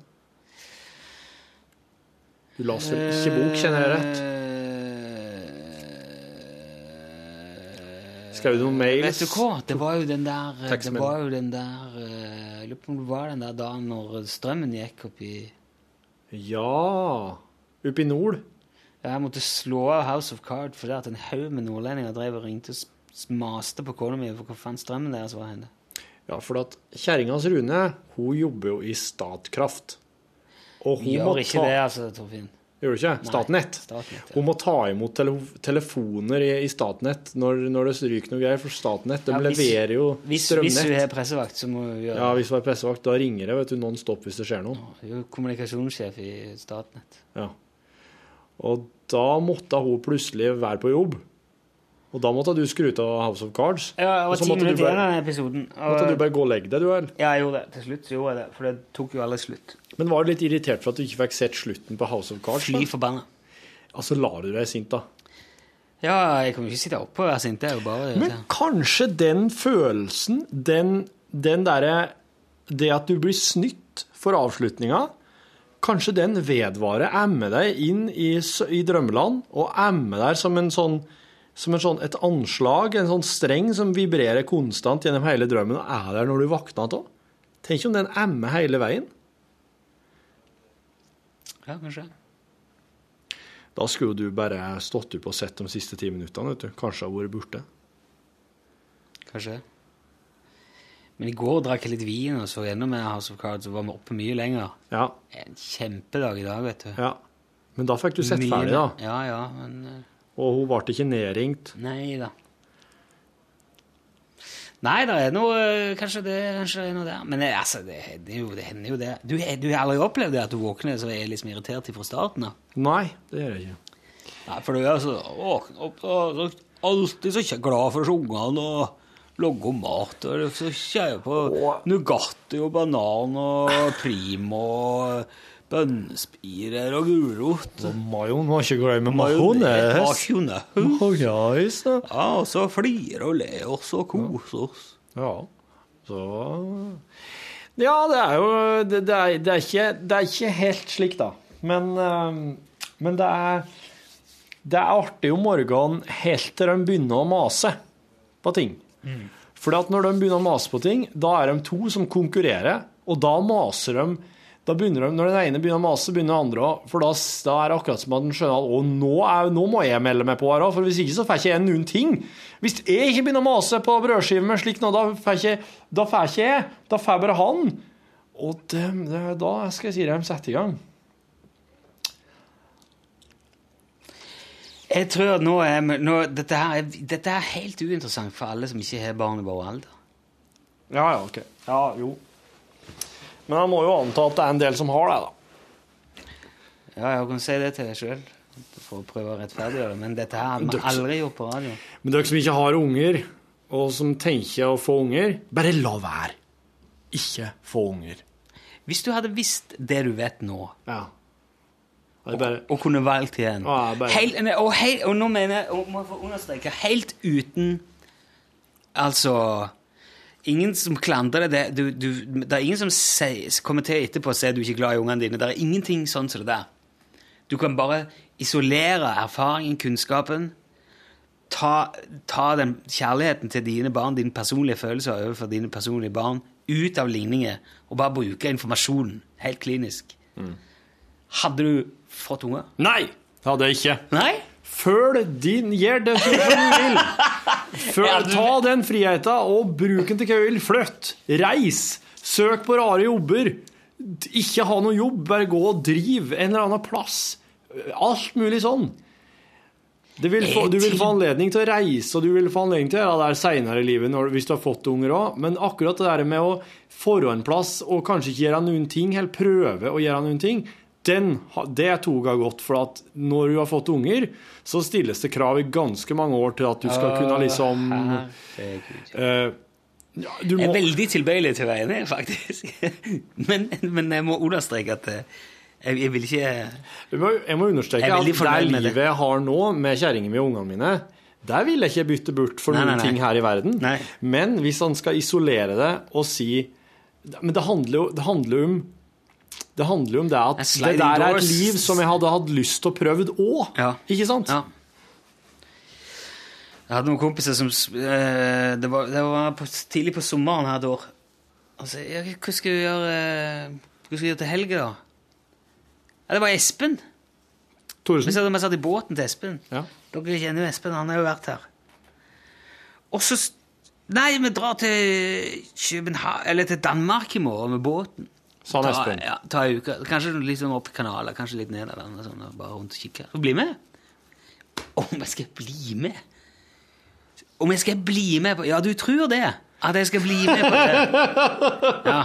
Du la ikke bok, kjenner jeg rett? Skrev du noen mails? Vet du hva? Det var jo den der Det var jo den der eh, Jeg lurer på om det var den der dagen når strømmen gikk opp i Ja Oppe i nord? Jeg måtte slå av House of Card fordi at en haug med nordlendinger drev og ringte og maste på kona mi for hvor faen strømmen deres var henne. Ja, for at kjerringas Rune, hun jobber jo i Statkraft. Og hun må Gjør ikke ta det, altså, Torfinn. Gjør du ikke? Nei, Statnett. Statnett, ja. Hun må ta imot tele telefoner i, i Statnett når, når det ryker noe greier, for Statnett de Ja, hvis- leverer jo Hvis, strømnett. hvis du har pressevakt, så må du gjøre det. ja, hvis du har pressevakt, da ringer det vet du, non stop hvis det skjer noe. Hun Du er jo kommunikasjonssjef i Statnett. Ja. Og da måtte hun plutselig være på jobb. Og da måtte du skru ut av House of Cards. Ja, det var ti minutter igjen av den episoden. Måtte du bare gå og legge deg, du, vel? Ja, jeg gjorde det. Til slutt gjorde jeg det, for det tok jo aldri slutt. Men var du litt irritert for at du ikke fikk sett slutten på House of Cards? Fly forbanna. Altså, la du deg sint, da? Ja, jeg kan jo ikke sitte oppe og være sint. Det er jo bare Men kanskje den følelsen, den, den derre Det at du blir snytt for avslutninga, kanskje den vedvarer, er med deg inn i, i drømmeland, og er med der som en sånn som en sånn, et anslag, en sånn streng som vibrerer konstant gjennom hele drømmen, og er der når du våkner av. Tenk om den emmer hele veien. Ja, kanskje. Da skulle du bare stått opp og sett de siste ti minuttene. vet du. Kanskje ha vært borte. Kanskje. Men i går drakk jeg litt vin og så gjennom med House of Cards og var vi oppe mye lenger. Ja, En kjempedag i dag, vet du. ja. Men da fikk du sett Mye ferdig, da. Ja, ja, men eh, Og hun ble ikke nedringt. Nei da. Nei, det er noe eh, Kanskje det kanskje det er noe der. Men eh, altså, det hender jo det. Hender jo det. Du, er- du har aldri opplevd det at du våkner så er liksom irritert fra starten av? Nei, det gjør jeg ikke. Nei, for du er så våkner opp og så alltid så glad for ungene og lager mat. Og så kjører på Nugatti og banan og Primo og bønnespirer og gulrot. Og majoen var ikke glemme Majones. majones. Ja, og så flirer og ler oss og koser oss. Ja, så Ja, det er jo Det, det, er, det, er, ikke, det er ikke helt slik, da. Men, eh, men det er Det er artig om morgenen helt til de begynner å mase på ting. For når de begynner å mase på ting, da er de to som konkurrerer, og da maser de da begynner de, Når den ene begynner å mase, begynner den andre òg. For da, da er det akkurat som at den skjønner at å, nå, er, nå må jeg melde meg på her òg, for hvis ikke så får ikke jeg noen ting. Hvis jeg ikke begynner å mase på brødskiver med slik nå, da får ikke, da får ikke jeg. Da får bare han. Og det, det, da skal jeg si dem setter i gang. Jeg tror nå er nå, dette, her er dette er helt uinteressant for alle som ikke har barn i vår alder. Ja, ja, ok. Ja, jo. Men jeg må jo anta at det er en del som har det, da. Ja, jeg kan si det til deg sjøl for å prøve å rettferdiggjøre det, men dette her har vi aldri gjort på radio. Men dere som ikke har unger, og som tenker å få unger, bare la være. Ikke få unger. Hvis du hadde visst det du vet nå, Ja. Bare, og kunne valgt igjen Ja, bare- helt, og, helt, og nå mener jeg, og må få understreke, helt uten Altså Ingen som klandrer det. Du, du, det er ingen som sier, kommer til etterpå og sier du ikke er glad i ungene dine. Det er ingenting sånn som det der. Du kan bare isolere erfaringen, kunnskapen, ta, ta den kjærligheten til dine barn, dine personlige følelser overfor dine personlige barn, ut av ligninger, og bare bruke informasjonen helt klinisk. Hadde du fått unger? Nei, det hadde jeg ikke. Nei? Følg din det som du vil. Føl, ta den friheten og bruk den til hva du vil. Flytt. Reis. Søk på rare jobber. Ikke ha noe jobb, bare gå og driv en eller annen plass. Alt mulig sånn. Vil få, du vil få anledning til å reise, og du vil få anledning til å gjøre det der seinere i livet når, hvis du har fått unger òg. Men akkurat det der med å forå en plass og kanskje ikke gjøre noen ting, eller prøve å gjøre noen ting, den, det tog jeg godt. For at når du har fått unger, så stilles det krav i ganske mange år til at du skal kunne liksom eh, ja, du Jeg er veldig tilbøyelig til å være enig, faktisk. men, men jeg må understreke at eh, jeg, jeg vil ikke jeg må, jeg må understreke Jeg at det livet jeg har nå, med kjerringa mi og ungene mine, der vil jeg ikke bytte bort for Nei, noen nei, nei. ting her i verden. Men hvis han skal isolere det og si Men det handler jo det handler om det handler jo om det at det der er et liv som jeg hadde hatt lyst til å prøve òg. Ja. Ikke sant? Ja. Jeg hadde noen kompiser som eh, Det var, det var på, tidlig på sommeren her et år. Altså, ja, hva skal vi gjøre eh, Hva skal vi gjøre til helga, da? Ja, det var Espen. Vi satt, vi satt i båten til Espen. Ja. Dere kjenner jo Espen, han har jo vært her. Og så Nei, vi drar til København Eller til Danmark i morgen med båten. Sa Ta, Espen. ja, ta en uke. Kanskje litt sånn opp kanaler, kanskje litt ned eller noe sånt, og bare rundt og kikke. Så bli med. Om jeg skal bli med? Om jeg skal bli med på Ja, du tror det? At jeg skal bli med på det? Ja.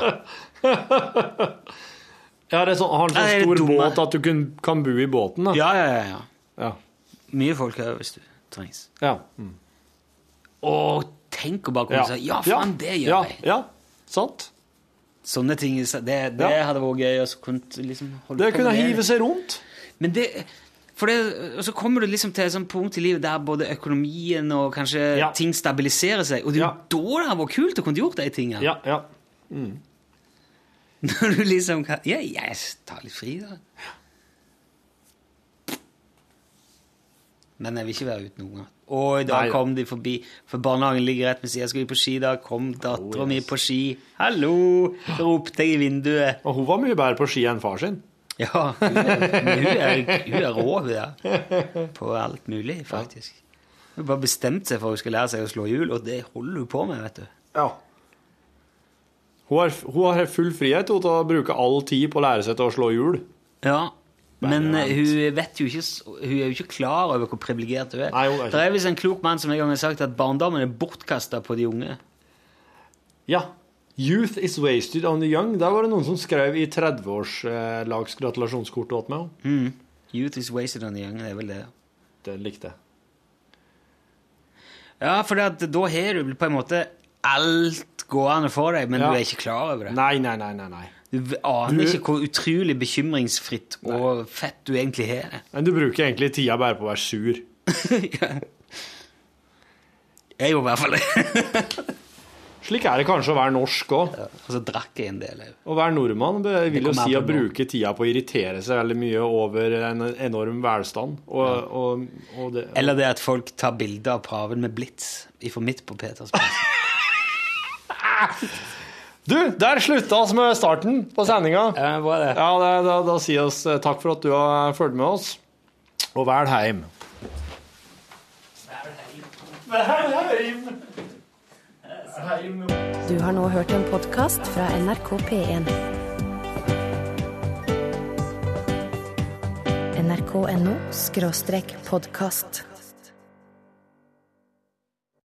Ja, det er sånn, har en Ja, så er stor dumme. båt at du kan, kan bo i båten, da? Ja, ja, ja, ja. Ja. Mye folk her hvis du trengs. ja. Og tenk å bare komme og si ja, faen, det gjør ja. jeg. Ja, sant? Sånne ting, det, det Ja. hadde vært gøy. Så kunne liksom holde Det på kunne med hive seg rundt. Men det, det, og så kommer du liksom til et sånt punkt i livet der både økonomien og kanskje Ja. ting stabiliserer seg. Og det er jo da det hadde vært kult å kunne gjort de tingene. Ja, ja. Når du liksom kan Ja, jeg tar litt fri, da. Men jeg vil ikke være uten unger. Og i dag Nei. kom de forbi, for barnehagen ligger rett ved siden. Skal vi på ski da? Kom dattera Oh, mi på ski. Hallo! Ropte jeg i vinduet. Og hun var mye bedre på ski enn far sin. Ja, hun er, hun er, hun er rå, hun der. På alt mulig, faktisk. Hun har bare bestemt seg for at hun skal lære seg å slå hjul, og det holder hun på med, vet du. Ja. Hun har, hun har full frihet til å bruke all tid på å lære seg til å slå hjul. Ja, men eh, hun vet jo ikke Hun er jo ikke klar over hvor privilegert hun er. Nei, hun er ikke. Det er visst en klok mann som en gang har sagt at barndommen er bortkasta på de unge. Ja. Youth is wasted on the young. Der var det noen som skrev i 30-årslags gratulasjonskort til meg. Mm. Youth is wasted on the young, det er vel det. Det likte jeg. Ja, for da har du på en måte alt gående for deg, men Ja. du er ikke klar over det. Nei, nei, nei, nei. nei. Aner Du- ikke hvor utrolig bekymringsfritt og fett du egentlig har det. Men du bruker egentlig tida bare på å være sur. Jeg gjorde i hvert fall det. Slik er det kanskje å være norsk òg. Og så drakk jeg en del. òg. Å være nordmann vil jo si å bruke tida på å irritere seg veldig mye over en enorm velstand. Og, og, og det, Eller det at folk tar bilder av paven med blits ifra midt på Petersplass. Du, der slutta oss med starten på sendinga. Ja, hva er det? Ja, det, da, da sier oss eh, takk for at du har fulgt med oss, og vel heim. Du har nå hørt en podkast fra NRK P1. nrk.no podkast.